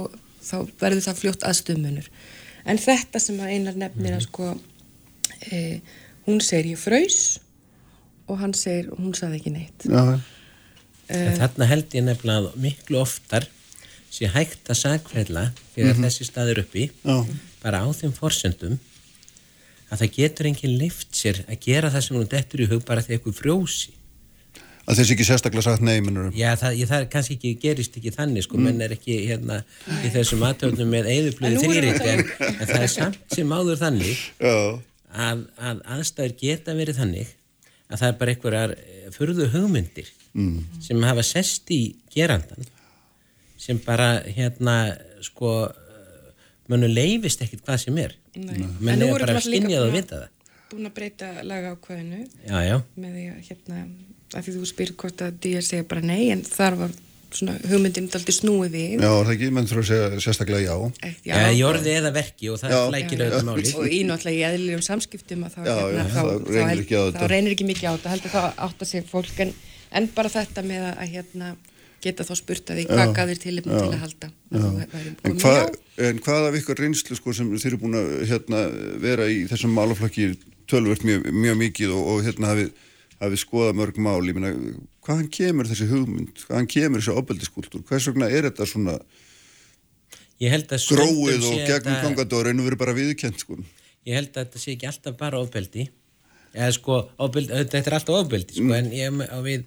þá verður það fljótt aðstöðmunur. En þetta sem að einar nefnir að mhm. sko, eh, hún segir ég fröys og hann segir hún saði ekki neitt. Já. Uh, Þarna held ég nefnilega miklu oftar sé hægt að sagfælla fyrir mm -hmm. þessi staður uppi Já. bara á þeim forsendum að það getur enginn lift sér að gera það sem hún dettur í hug bara þegar eitthvað frjósi að þessi ekki sérstaklega sagt nei minnur já það, ég, það kannski ekki gerist ekki þannig sko, mm. menn er ekki hérna í þessum aðtöfnum með eðuplöðu þrýrit en, en það er samt sem áður þannig að, að aðstæður geta verið þannig að það er bara einhverjar eh, förðu hugmyndir mm. sem hafa sest í gerandan sem bara hérna sko mönnu leifist ekkit hvað sem er menn er bara að skinja það og vita það búin að breyta laga ákvæðinu já, já. með því að hérna að því þú spyr hvort að DR segja bara nei en þar var svona hugmyndin aldrei snúið við. Já, það ekki, menn þurfa að segja sérstaklega já. Eitt, Já, já jórði eða verki og það flækir auðvitað máli Og í náttúrulega í eðlilegum samskiptum að þá, já, hérna, þá, þá, reynir þá, þá reynir ekki mikið á þetta heldur það átt að segja fólk en, en bara þetta með að hérna geta þá spurt að því hvað gafir til til að halda en, hva, en hvað af ykkur reynslu sko, sem þeir eru búin að hérna, vera í þessum málaflokki tölvört mjög, mjög mikið og, og hérna hafið hafi skoðað mörg mál myna, hvaðan kemur þessi hugmynd hvaðan kemur þessi opeldiskúltúr hvers vegna er þetta svona gróið og gegnumgangandi og raun og verið bara viðkjent sko. ég held að þetta sé ekki alltaf bara opeldi eða sko, opeldi, þetta er alltaf opeldi sko, mm. en ég við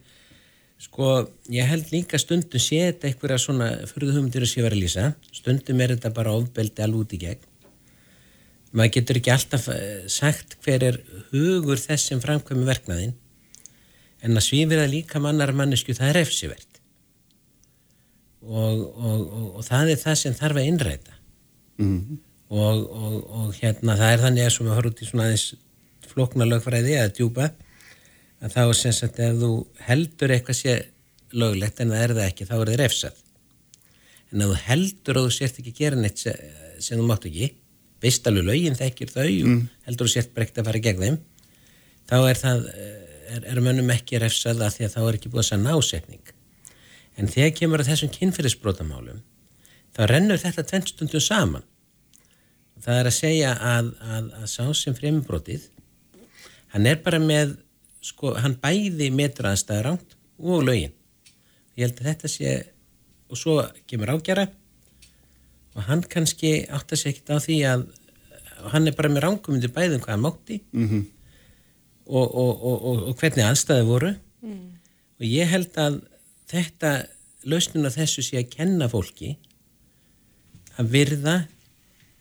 Sko, ég held líka stundum sé þetta eitthvað svona fyrðuhumdur að sé verið að lýsa. Stundum er þetta bara ofbeldi alveg út í gegn. Maður getur ekki alltaf eh, sagt hver er hugur þess sem framkvæmi verknaðinn. En að svífið að líka mannar mannesku, það er efsivert. Og, og, og, og það er það sem þarf að innræta. Mm -hmm. Og hérna, það er þannig að sem við horfum út í svona aðeins flokna lögfræði að djúpa að þá er sem sagt ef þú heldur eitthvað sé löglegt en það er það ekki, þá er það refsað en ef þú heldur og þú sért ekki gera neitt sem þú mátt ekki beist alveg lögin þekkir þau mm. heldur og sért breykt að fara gegn þeim þá er það er, er mönnum ekki refsað að því að þá er ekki búið að sanna ásetning en þegar kemur að þessum kynferðisbrótamálum þá rennur þetta tvennstundum saman það er að segja að, að, að sá sem fremibrótið hann er bara með sko, hann bæði metraðanstæður ánt og lögin. Ég held að þetta sé, og svo kemur ágjara og hann kannski átt að segja ekkert á því að hann er bara með ránkumundir bæðum hvað hann mátti mm -hmm. Og, og, og, og hvernig aðstæði voru mm. og ég held að þetta lausnuna þessu sé að kenna fólki að virða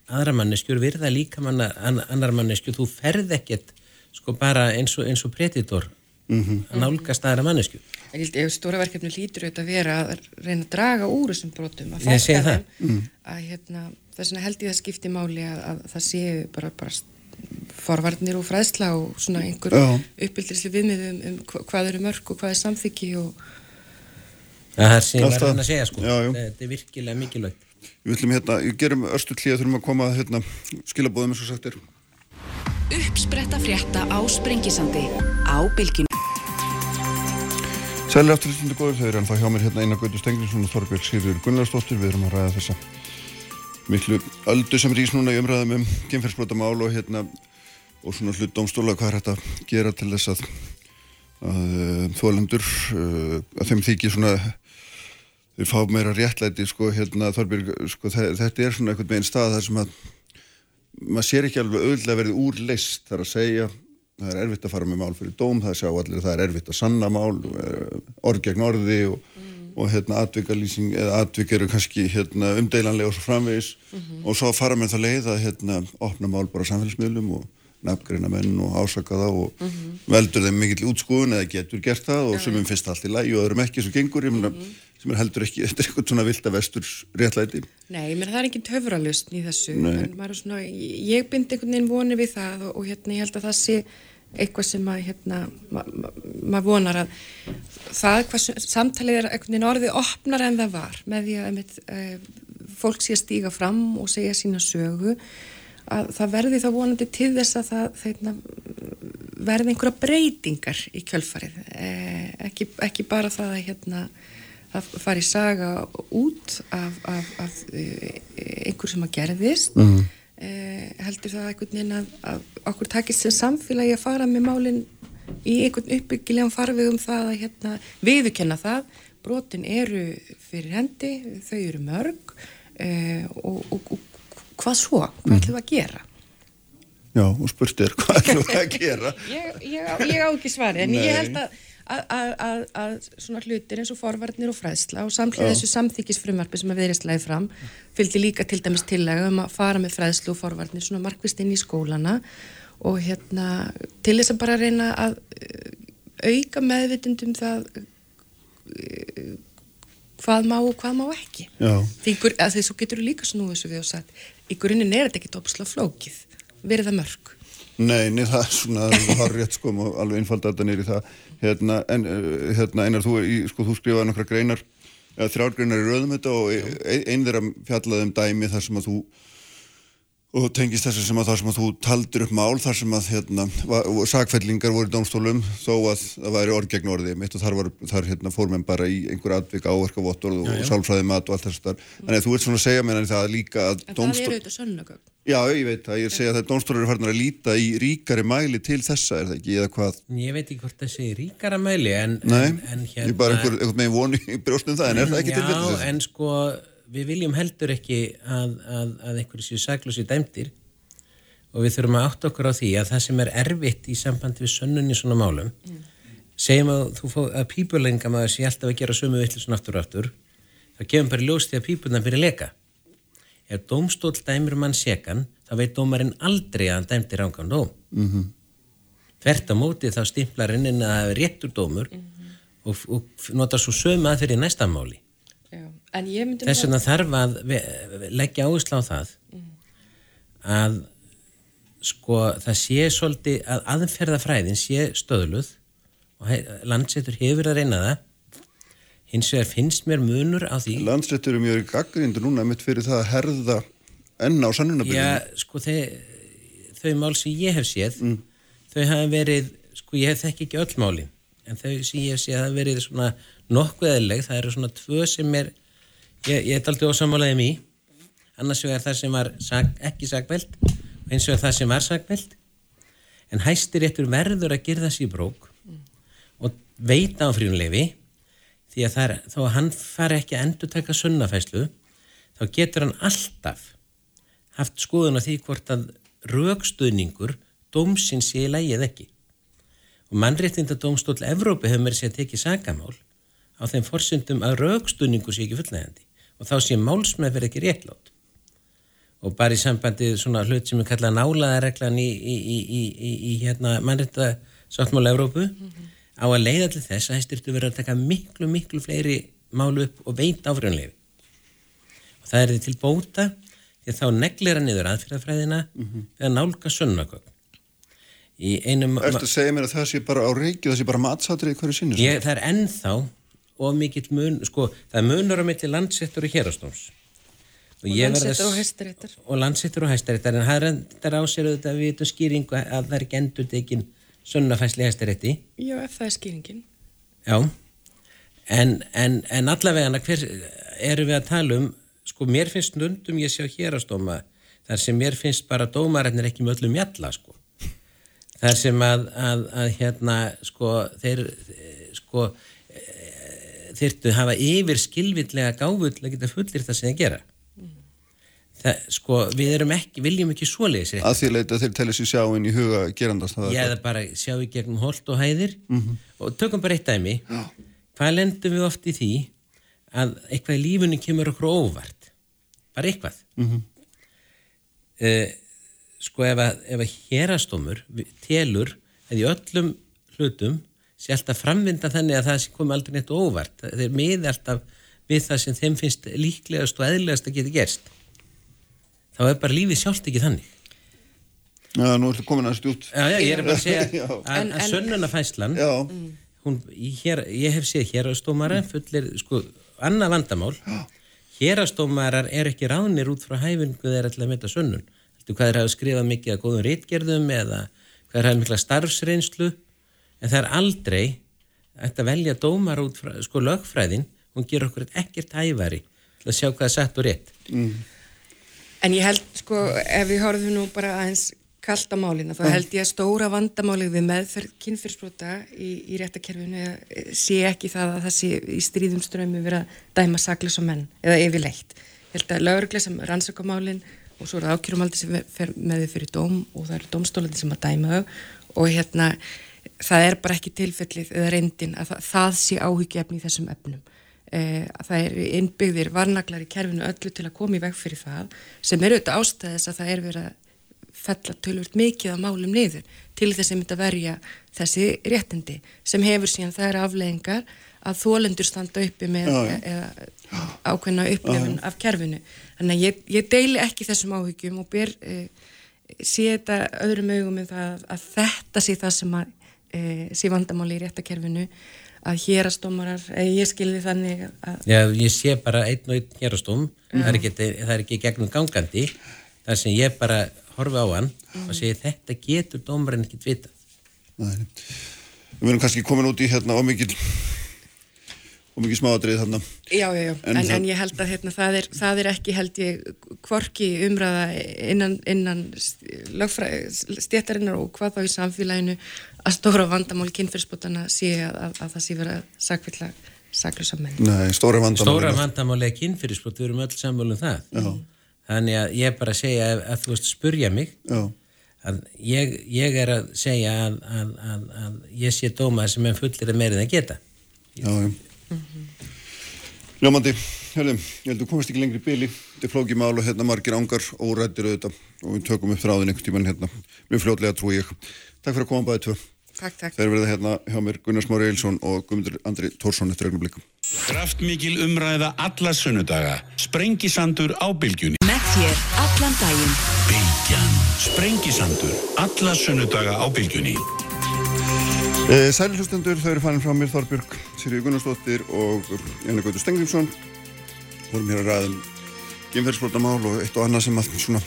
aðra manneskjur, virða líka manna, annar manneskjur, þú ferð ekkert sko bara eins og, eins og pretitor mm -hmm. að nálgast aðra mannesku Ég held ef stóra verkefni lítur auðvitað að vera að reyna að draga úr þessum brotum að fæsta þeim mm. að hérna, þess vegna held ég það skipti máli að, að það séu bara, bara forvarnir og fræðsla og svona einhver uppbyldisli viðmiðum um hvað eru mörg og hvað er samþyggi og Það er sem ég var að segja sko. Já, þetta er virkilega mikilvægt. Við viljum hérna, ég gerum örstu klíða þurfum að koma hérna, skilabóðum eins og sagt er. Uppspretta frétta á Sprengisandi á Bilginu. Sæli afturlýstundu góður þegar en það hjá mér hérna eina Gautur Stengriðsson og Þorbjörg Sigurður Gunnarsdóttir. Við erum að ræða þessa miklu öldu sem rýs núna í umræðum um kynferðsbrotamál og hérna og svona hlut domstóla hvað er þetta að gera til þess að, að þólendur að þeim þykir svona þeir fá meira réttlæti sko hérna Þorbjörg sko þetta er svona einhvern veginn stað þar sem að maður sér ekki alveg auðvitað verið úr list þar að segja það er erfitt að fara með mál fyrir dóm það sjá allir að það er erfitt að sanna mál orð gegn orði og, mm. Og hérna atvikalýsing eða atvik eru kannski hérna umdeilanlega og svo framvegis mm -hmm. og svo fara með það leið að hérna opna mál bara samfélagsmiðlum og nafngreina menn og ásaka það og mm -hmm. veldur þeim mikill útskúin eða getur gert það og sem um fyrst allt í lægi og öðrum ekki sem gengur, ég meina -hmm sem er heldur ekki, þetta er eitthvað svona vilt að vestur réttlæti. Nei, menn það er ekki töfralust í þessu, Nei. en maður er svona ég bind einhvern veginn voni við það og, og hérna ég held að það sé eitthvað sem að hérna maður ma ma vonar að það hvað samtalið er einhvern veginn orðið opnar en það var með því að með, e, fólk sé að stíga fram og segja sína sögu að það verði þá vonandi til þess að það þeirna, verði einhverja breytingar í kjölfarið e, ekki, ekki bara það að hérna að fara í saga út af, af, af e, einhver sem að gerðist mm. Eh, heldur það einhvern veginn að, að okkur takist sem samfélagi að fara með málinn í einhvern uppbyggilegan farvegum það að hérna, viðukenna það brotin eru fyrir hendi þau eru mörg eh, og, og, og hvað svo? Hvað mm. ætlum við að gera? Já, og spurt er hvað ætlum við að gera? ég, ég, ég á ekki svari en Nei. ég held að að, svona hlutir eins og forvarnir og fræðsla og samtlið þessu samþykisfrumvarfi sem að viðrist læði fram fylgdi líka til dæmis tillega um að fara með fræðslu og forvarnir svona markvist inn í skólana og hérna til þess að bara reyna að uh, auka meðvitundum það uh, hvað má og hvað má ekki. Því þessu getur líka snúið þessu við og sagt í grunninn er þetta ekki tópsla flókið verið það mörg Nei, niður það er svona, það har rétt sko og alveg einfalda þetta í það. Hérna, en eh, hérna, einar þú, sko, þú skrifaði nokkra greinar, þrjár greinar í rauðum þetta og e, einn þeirra fjallaði um dæmi þar sem að þú og tengist þessu sem að það sem að þú taldir upp mál þar sem að hérna, sakfellingar voru í dómstólum þó að það væri orð gegn orði mitt og þar, var, þar hérna, fór menn bara í einhver atvik áverka vottorð og, og sálfræði mat og allt þessu þar. Þannig að þú ert svona að segja mér en það líka að en dómstól... það eru auðvitað sönnugögn Já, ég veit það, ég er að segja að það er dómstólur er farin að líta í ríkari mæli til þessa er það ekki, eða hvað? Ég veit ekki hvort það sé ríkara mæli en, Nei, en, en hérna... ég bara einhver, einhver í en til? Já, en við viljum heldur ekki að, að, að einhverju séu saglusi dæmtir og við þurfum að átta okkur á því að það sem er erfitt í samband við sönnun í svona málum mm. segjum að þú fóð að pípulenga maður sé alltaf að gera sömu vittlisun aftur og aftur þá gefum bara ljósti að pípuna fyrir leka ef dómstól dæmir mann sekan þá veit dómarinn aldrei að hann dæmti rángan dóm mm -hmm. hvert á móti þá stimplar hennin að það er réttur dómur mm -hmm. og, og nota svo sömu að fyrir næsta máli þess vegna þarf að leggja áherslu á það mm. að sko það sé svolítið að aðferðafræðin sé stöðluð og landsettur hefur að reyna það hins vegar finnst mér munur á því Landsettur er mjög gaggrindur núna mitt fyrir það að herða enna á sannunabyrjum Já, sko þeir, þau mál sem ég hef séð mm. þau hafa verið, sko ég hef þekk ekki öll máli en þau sem ég hef séð hafa verið svona nokkuð eðleg það eru svona tvö sem er ég, ég er aldrei ósamálaðið mér annars vegar það sem var sag, ekki sagveld og eins og það sem var sagveld en hæstir réttur verður að gerða sér brók mm. og veita á fríunleifi því að er, þó að hann fari ekki að endur taka sunnafæslu þá getur hann alltaf haft skoðun á því hvort að raukstuðningur dómsins sé í lægið ekki. Og mannréttinda dómstól Evrópi hefur mér sér að tekið sagamál á þeim forsundum að raukstuðningu sé ekki fullnægandi og þá sé málsmeð verið ekki réttlót og bara í sambandi svona hlut sem er kallað nálaðareglan í, í, í, í hérna mannrætta sáttmála Európu mm -hmm. á að leiða til þess að það styrtu verið að taka miklu miklu fleiri málu upp og veita áfrjónleifi og það er því til bóta því að þá neglir að niður aðfyrðafræðina mm -hmm. við að nálga sönnagögn einum... Erstu að segja mér að það sé bara á reiki það sé bara matsátur í hverju sinni? Ég, það er ennþá of mikill mun sko það er munur á milli landsettur og hérastóms og, og landsittur og hæstaréttar. og landsittur og hæstaréttar en það er þetta ásér auðvitað við þetta skýringu að það er ekki endur tekin sunnafæsli hæstarétti. Já, ef það er skýringin. Já, en, en, en allavega hver eru við að tala um sko mér finnst nundum ég sjá hérastóma þar sem mér finnst bara dómarinn er ekki með öllum jalla sko. Þar sem að, að, að hérna sko þeir sko þyrtu hafa yfir skilvillega gáfull að geta fullir það sem þeir gera það, sko við erum ekki, viljum ekki svoleiðis að því leita þeir telli sér sjá inn í huga gerandast já það bara sjá í gegnum holt og hæðir mm -hmm. og tökum bara eitt dæmi já. hvað lendum við oft í því að eitthvað í lífunni kemur okkur óvart bara eitthvað mm -hmm. uh, sko ef að, að hérastómur telur að í öllum hlutum sé alltaf framvinda þannig að það komi aldrei neitt óvart. Þeir miði alltaf við það sem þeim finnst líklegast og eðlegast að geta gerst. Þá er bara lífið sjálft ekki þannig. Já, nú ertu komin að stjút Já, já, ég er bara að segja að, að sönnunafæslan hún, hér, ég hef séð hérastómara fullir, sko, annað vandamál. Hérastómarar er ekki ránir út frá hæfingu þeir ætla að mynda sönnun. Hvað er að skrifa mikið að góðum rítgerðum eða hvað er að mikla starfsreynslu en það er aldrei að velja dómar út frá, sko lögfræðin hún ger okkur ekkert hæfari til að sjá hvað er satt og rétt mm. En ég held sko ef við horfum nú bara aðeins kallt á málina þá held ég að stóra vandamálið við meðferð kynfyrsprota í, í réttakerfinu sé ekki það að það sé í stríðum strömi verið að dæma saklis og menn eða yfirleitt. Ég held að lögurglega sem rannsökumálinn og svo er það ákjörumaldi sem fer með þið fyrir dóm og það eru domstólandi sem að dæma þau og hérna það er bara ekki tilfellið eða reyndin að það, það sé áhyggjefni í þessum efnum. Eh, það er innbyggðir varnaglar í kerfinu öllu til að koma í veg fyrir það sem eru auðvitað ástæðis að það er verið að fella tölvört mikið af málum niður til þess að mynda verja þessi réttindi sem hefur síðan er afleggingar að þólendur standa uppi með já, já. ákveðna upplifun af kerfinu. Þannig að ég, ég deili ekki þessum áhyggjum og ber eh, sé þetta öðrum augum með það að þetta sé það sem að e, sé vandamáli í réttakerfinu að hérastómarar, ég skilði þannig að... Já, ég sé bara einn og einn hérastóm, mm. það, það er ekki gegnum gangandi, þar sem ég bara horfi á hann mm. og segi þetta getur dómarinn ekkit vitað. Nei, við verðum kannski komin út í hérna ómikið og mikið smáadrið þarna. Já, já, já, en, en, en ég held að hérna, það, er, það er ekki held ég kvorki umræða innan, innan stjættarinnar og hvað þá í samfélaginu að stóra vandamál kynfyrirspotana sé að, að, að það sé vera sakvilla saklusa menn. Nei, stóra vandamál. Stóra vandamál er kynfyrirspot, við erum öll samvölum það. Já. Þannig að ég bara segja að, að þú veist spurja mig já. að ég, ég er að segja að ég sé dóma sem er fullir að meirið að geta. Já, já. Mm -hmm. Ljómandi, hörðum, ég held að þú komast ekki lengri í byli, þetta er flókið mál og hérna margir ángar órættir auðvitað og við tökum upp þráðin einhvern tíman hérna, mjög fljótlega trú ég. Takk fyrir að koma bæðið tvö. Takk, takk. Þeir verða hérna hjá mér Gunnar Smári Eilsson og Guðmundur Andri Tórsson eftir ögnum blikum. Kraftmikil umræða alla sunnudaga, Sprengisandur á bylgjunni. Með þér allan daginn. Bylgjan, Sprengisandur, alla sunnudaga á bylgjunni. Eh, Sælhlustendur, þau eru fannum frá mér Þorbjörg, Sirju Gunnarsdóttir og Janne Gautur Stengriðsson vorum hér að ræðum gemferðsbrotamál og eitt og annað sem að svona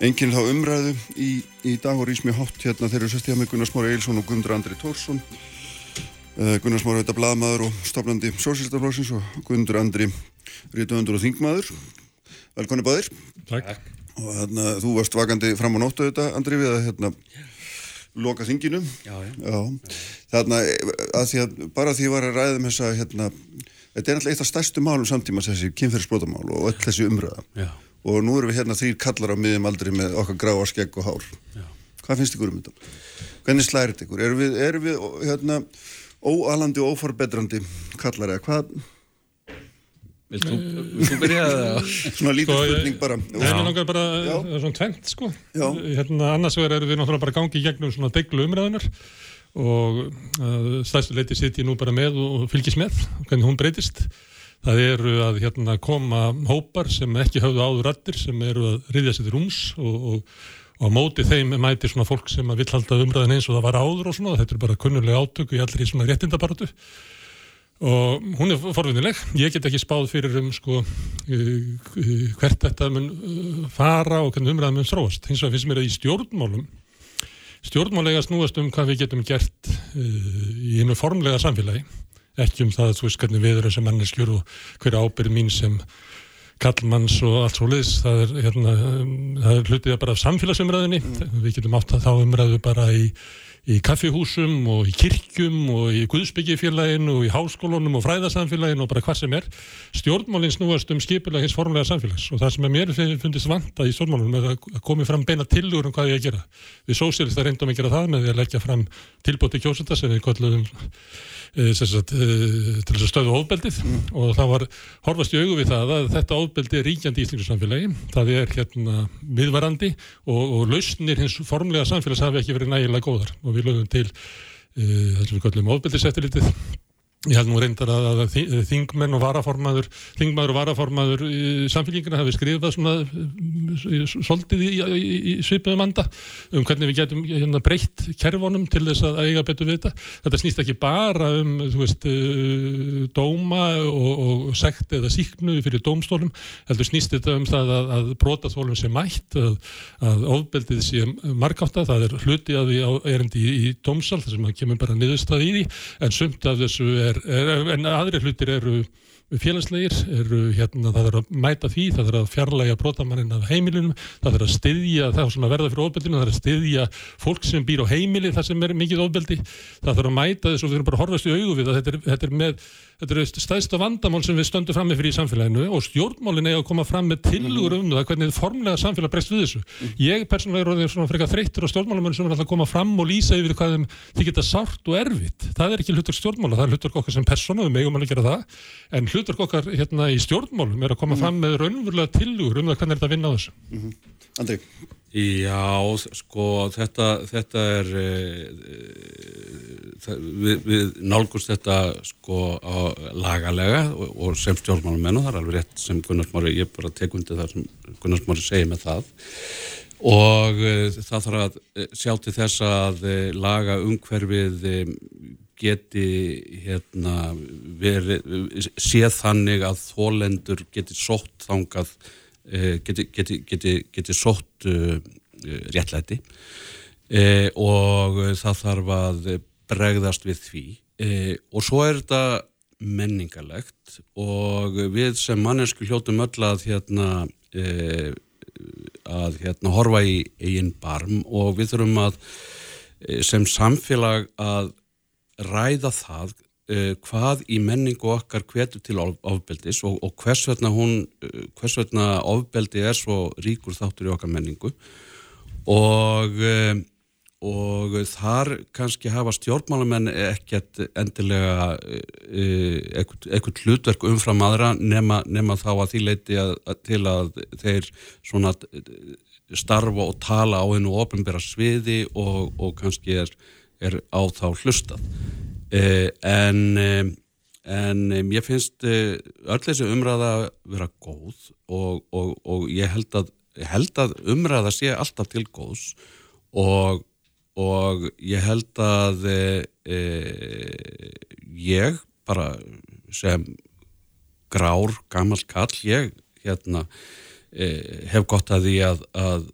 enginn þá umræðu í, í dag og rýs mjög hátt hérna. Þeir eru sestíða með Gunnar Smári Eilsson og Gundur Andri Tórsson uh, Gunnar Smári þetta bladmaður og stofnandi sósílstaflóksins og Gundur Andri rítuðundur og þingmaður. Velkonni báðir. Takk. Og hérna þú varst vakandi fram á nóttu þetta Andri við að hérna loka þinginu. Já, já. Já. þarna að því að bara því að ég var að ræða um þessa hérna, þetta er alltaf eitt af stærstu málum samtíma þessi kynferðsbrótamál og öll þessi umröða og nú erum við hérna þrýr kallar á miðjum aldri með okkar gráa skegg og hár hvað finnst ykkur um þetta? hvernig slærit ykkur? erum við, erum við hérna, óalandi og óforbedrandi kallar eða hvað Vilt þú, þú byrja það? Svona lítið sko, spurning bara. Það er náttúrulega bara, það er svona tvent sko. Hérna annars vegar erum við náttúrulega bara gangið gegnum svona deglu umræðunar og uh, stærstu leiti sitt ég nú bara með og fylgis með hvernig hún breytist. Það eru að hérna koma hópar sem ekki hafðu áður rættir sem eru að riðja sér til rúms og, og, og á móti þeim mæti svona fólk sem að vill halda umræðin eins og það var áður og svona. Þetta er bara kunnulega átöku í allri svona réttindabaratu og hún er forvinnileg ég get ekki spáð fyrir um sko hvert þetta mun fara og hvernig umræða mun þróast. Hins vegar finnst mér að í stjórnmálum stjórnmálega snúast um hvað við getum gert í einu formlega samfélagi ekki um það að þú veist hvernig við erum sem manneskjur og hverja ábyrð mín sem kallmanns og allt svo liðs það er, hérna, það er hlutið bara af samfélagsumræðinni mm. við getum átt að þá umræðu bara í í kaffihúsum og í kirkjum og í Guðsbyggjifélaginu og í háskólunum og fræðarsamfélaginu og bara hvað sem er stjórnmálinn snúast um skipulega hins formulega samfélags og það sem er mér fundist vanta í stjórnmálunum er að komi fram beina tilur um hvað ég að gera. Við sósélista reyndum að gera það með því að leggja fram tilbóti kjósunda sem við kollum Eh, sagt, eh, til þess að stöðu ofbeldið mm. og það var horfast í augu við það að þetta ofbeldi er ríkjandi í Íslingu samfélagi það er hérna miðvarandi og, og lausnir hins formlega samfélags hafi ekki verið nægilega góðar og við lögum til uh, þess að við kallum ofbeldiseftilitið Ég held nú reyndar að, að þingmenn og varaformaður, þingmaður og varaformaður í samfélgingina hafi skrifað svona svolítið í, í, í svipuðum anda um hvernig við getum hérna, breytt kerfonum til þess að eiga betur við þetta. Þetta snýst ekki bara um, veist, uh, dóma og, og sekt eða síknu fyrir dómstólum, heldur snýst þetta um það að, að brotaþólum sé mætt, að, að ofbeldið sé markáta, það er hluti að því erindi í, í dómsal, þar sem það kemur bara niðurstað í því, en sumt af þessu er, er, en aðri hlutir eru félagslegir, eru hérna, það er að mæta því, það er að fjarlæga brotamannin af heimilunum, það er að styðja það sem að verða fyrir ofbeldinu, það er að styðja fólk sem býr á heimili þar sem er mikið ofbeldi, það er að mæta þess og við erum bara að horfast í augu við að þetta er, þetta er með Þetta er stæðsta vandamál sem við stöndum fram með fyrir í samfélaginu og stjórnmálin er að koma fram með tilugur um það hvernig formlega samfélag breyst við þessu. Mm. Ég persónulega er svona frekar þreyttur á stjórnmálamönnum sem er alltaf að koma fram og lýsa yfir hvað þeim geta sárt og erfitt. Það er ekki hlutur stjórnmála, það er hlutur okkar sem persónu, við megum alveg gera það, en hlutur okkar hérna í stjórnmálum er að koma mm. fram með raunverulega tilugur um það hvernig er þetta vinna á þessu. -hmm. Andri? Já, sko, þetta, þetta er, e, e, við, við nálgumst þetta sko lagalega og, og sem stjórnmálum menn og það er alveg rétt sem Gunnarsmári, ég bara tek undir það sem Gunnarsmári segir með það. Og e, það þarf að sjá til þess að laga umhverfið geti hérna verið, séð þannig að þólendur geti sótt þangað geti, geti, geti, geti sótt uh, réttlæti. Uh, og það þarf að bregðast við því. Og svo er þetta menningarlegt og við sem mannesku hljótum öll að hérna að hérna horfa í eigin barm og við þurfum að sem samfélag að ræða það uh, hvað í menningu okkar hvetur til ofbeldis og, og hvers veitna hún, uh, hvers veitna ofbeldi er svo ríkur þáttur í okkar menningu. Og, uh, og þar kannski hafa stjórnmálamenn ekkert endilega eitthvað hlutverk umfram aðra nema, nema þá að því leiti að, að til að þeir svona starfa og tala á hennu ofinbæra sviði og, og kannski er, er á þá hlustað. Eh, en, eh, en eh, ég finnst öll þessi umræða vera góð og, og, og ég held að, held að umræða sé alltaf til góðs og, og ég held að e, ég bara sem grár, gammal kall, ég hérna, e, hef gott að því að, að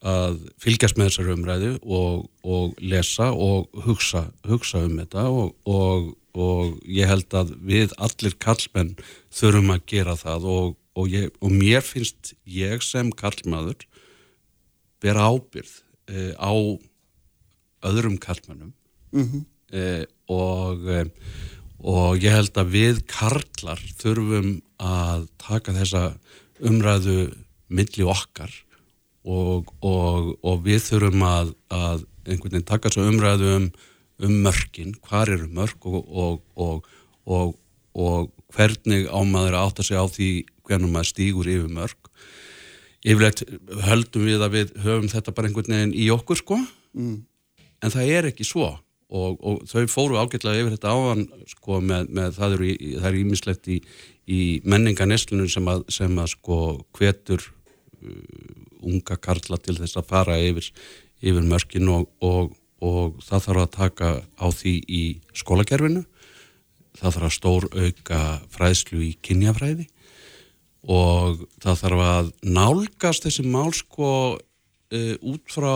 að fylgjast með þessar umræðu og, og lesa og hugsa, hugsa um þetta og, og, og ég held að við allir kallmenn þurfum að gera það og ég, mér finnst ég sem kallmaður vera ábyrð eh, á öðrum kallmennum mm -hmm. eh, og og ég held að við karlar þurfum að taka þessa umræðu milli okkar og, og, og við þurfum að, að einhvern veginn taka svo umræðu um, um mörkin, hvar eru mörk og, og hvernig ámaður að segja á því hvernig maður stýgur yfir mörk. Yfirleitt höldum við að við höfum þetta bara einhvern veginn í okkur sko. Mm. en það er ekki svo. Og, og þau fóru ágætlega yfir þetta ávan sko með, með það eru ímislegt í, í menninganeslunum sem að, sem að sko hvetur unga karla til þess að fara yfir, yfir mörkin og, og, og það þarf að taka á því í skólakerfinu. Það þarf að stór auka fræðslu í kynjafræði og það þarf að nálgast þessi mál sko uh, út frá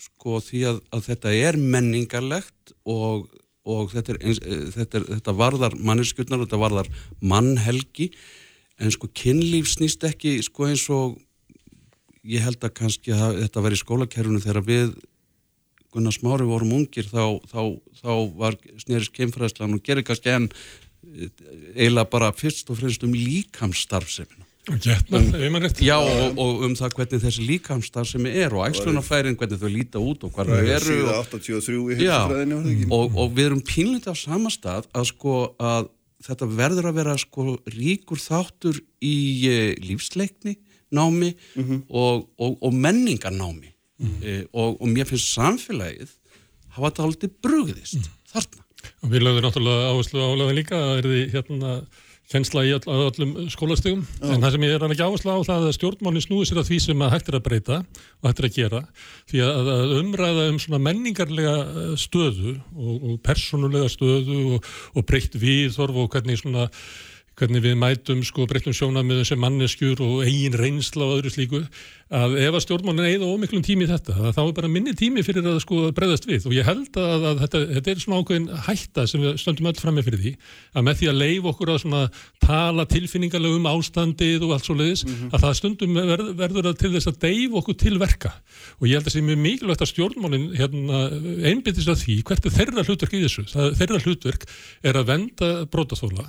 sko því að, að þetta er menningarlegt og, og þetta, er, þetta, er, þetta varðar manneskjurnar, þetta varðar mannhelgi. En sko kynlíf snýst ekki sko eins og ég held að kannski að þetta var í skólakerfunu þegar við Gunnar Smári vorum ungir þá, þá, þá var snerist kemfræðslan og gerir kannski enn eh, eiginlega bara fyrst og fremst um líkamsstarfsemina. Getnar, um, já og, og um það hvernig þessi líkamsstarfsemi er og ægslunafærin hvernig þau líta út og hvað þau eru og, já, og, og við erum pínlítið á sama stað að sko að þetta verður að vera sko ríkur þáttur í e, lífsleikni námi mm -hmm. og menningarnámi mm -hmm. e, og mér finnst samfélagið hafa þetta aldrei brugðist mm -hmm. þarna. Og við lögum náttúrulega áherslu álega líka að er því hérna kjensla í all, öllum skólastegum en það sem ég er ekki áherslu á það að stjórnmálinn snúi sér að því sem að hægt er að breyta og hægt er að gera því að, að umræða um svona menningarlega eh, stöðu og, og personulega stöðu og, og breytt viðþorf og hvernig svona hvernig við mætum sko breyttum sjónamiðum sem manneskjur og eigin reynsla og öðru slíku að ef að stjórnmálinn eigða ómiklum tími þetta þá er bara minni tími fyrir að sko breyðast við. Og ég held að, að þetta, þetta er svona ákveðin hætta sem við stöndum öll fram með fyrir því að með því að leif okkur að svona tala tilfinningarlega um ástandið og allt svo leiðis mm -hmm. að það stundum verð, verður að til þess að deyf okkur til verka. Og ég held að það sé mjög mikilvægt að stjórnmálinn hérna, einbindist að því hvert er þeirra hlutverk í þessu. Það, þeirra hlutverk er að venda brótaþóla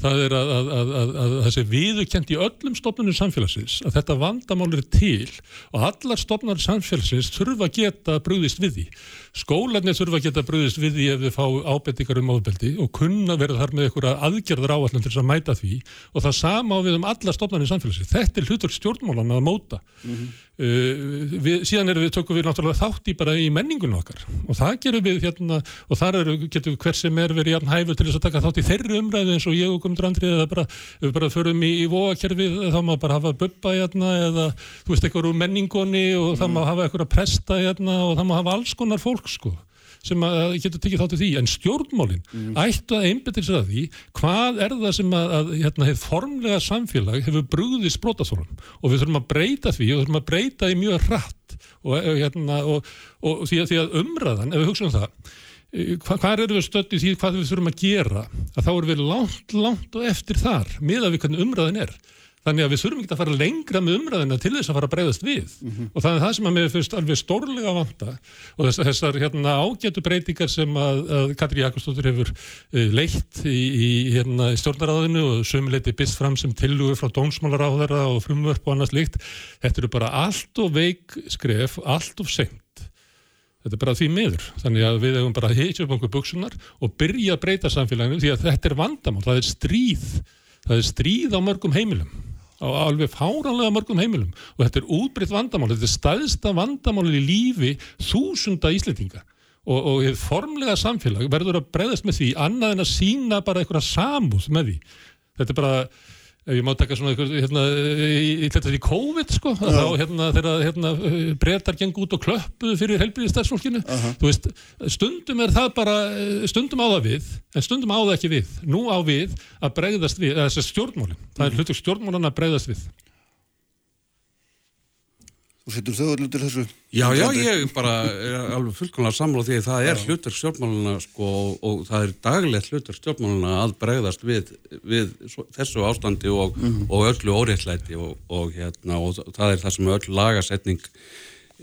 það er að, að, að, að þessi viðukent í öllum stofnunum samfélagsins að þetta vandamál er til og allar stofnunar samfélagsins þurfa að geta brúðist við því. Skólanir þurfa að geta brúðist við því ef við fá ábendingar um ábeldi og kunna verða þar með einhverja aðgerður áallan til þess að mæta því og það sama á við um allar stofnunum samfélagsins. Þetta er hlutur stjórnmálan að móta. Mm -hmm. uh, við, síðan við, tökum við náttúrulega þátt í bara í menningunum okkar og það gerum við hérna og þar getum við hver sem er verið jafn hæfur til þess að taka þátt í þeirri umræðu eins og ég og Guðmundur Andrið eða bara, við bara förum í, í vogakerfið þá má bara hafa buppa hérna eða þú veist eitthvað úr menningunni og það má hafa eitthvað að presta hérna og það má hafa alls konar fólk sko sem að getur tekið þáttu því, en stjórnmálinn mm. ættu að einbetir sér að því hvað er það sem að, að hérna, formlega samfélag hefur brúðið sprótaþólum og við þurfum að breyta því og þurfum að breyta því mjög hratt og, hérna, og, og því, að, því að umræðan, ef við hugsaum það Eh, Hva, hvað eru við stöndið því hvað við þurfum að gera? Að þá eru við langt, langt og eftir þar með að við hvernig umræðin er. Þannig að við þurfum ekki að fara lengra með umræðina til þess að fara að breyðast við. Mm -hmm. og það er það sem að mér finnst alveg stórlega vanta. Og þess, þessar hérna, ágætu breytingar sem að, að Katri Jakobsdóttir hefur uh, leitt í, í hérna, stjórnaráðinu og sömuleiti byrst fram sem tilugur frá dónsmálaráðara og frumvörp og annars líkt þetta eru bara allt og veik skref, allt og senkt Þetta er bara því miður, þannig að við hefum bara hitjað upp okkur buksunar og byrja að breyta samfélaginu því að þetta er vandamál, það er stríð, það er stríð á mörgum heimilum, á alveg fáranlega mörgum heimilum. Og þetta er útbreytt vandamál, þetta er staðista vandamál í lífi þúsunda íslendinga. Og, og formlega samfélag verður að breyðast með því annað en að sína bara einhverja samúð með því. Þetta er bara ef ég má taka svona hérna, í, í þetta í COVID sko Já. þá hérna þegar hérna breytar geng út og klöppuðu fyrir helbriðistæðsfólkinu uh -huh. þú veist, stundum er það bara stundum á það við, en stundum á það ekki við nú á við að breyðast við þess að stjórnmálin, það er mhm. hlutur stjórnmálin að breyðast við Þú setur þau allir til þessu? Já, já, ég bara er alveg fullkomlega samláð því að það er hlutur stjórnmáluna sko, og, og það er daglegt hlutur stjórnmáluna að bregðast við, við þessu ástandi og, mm -hmm. og öllu óreittlæti og, hérna, og það er það sem öll lagasetning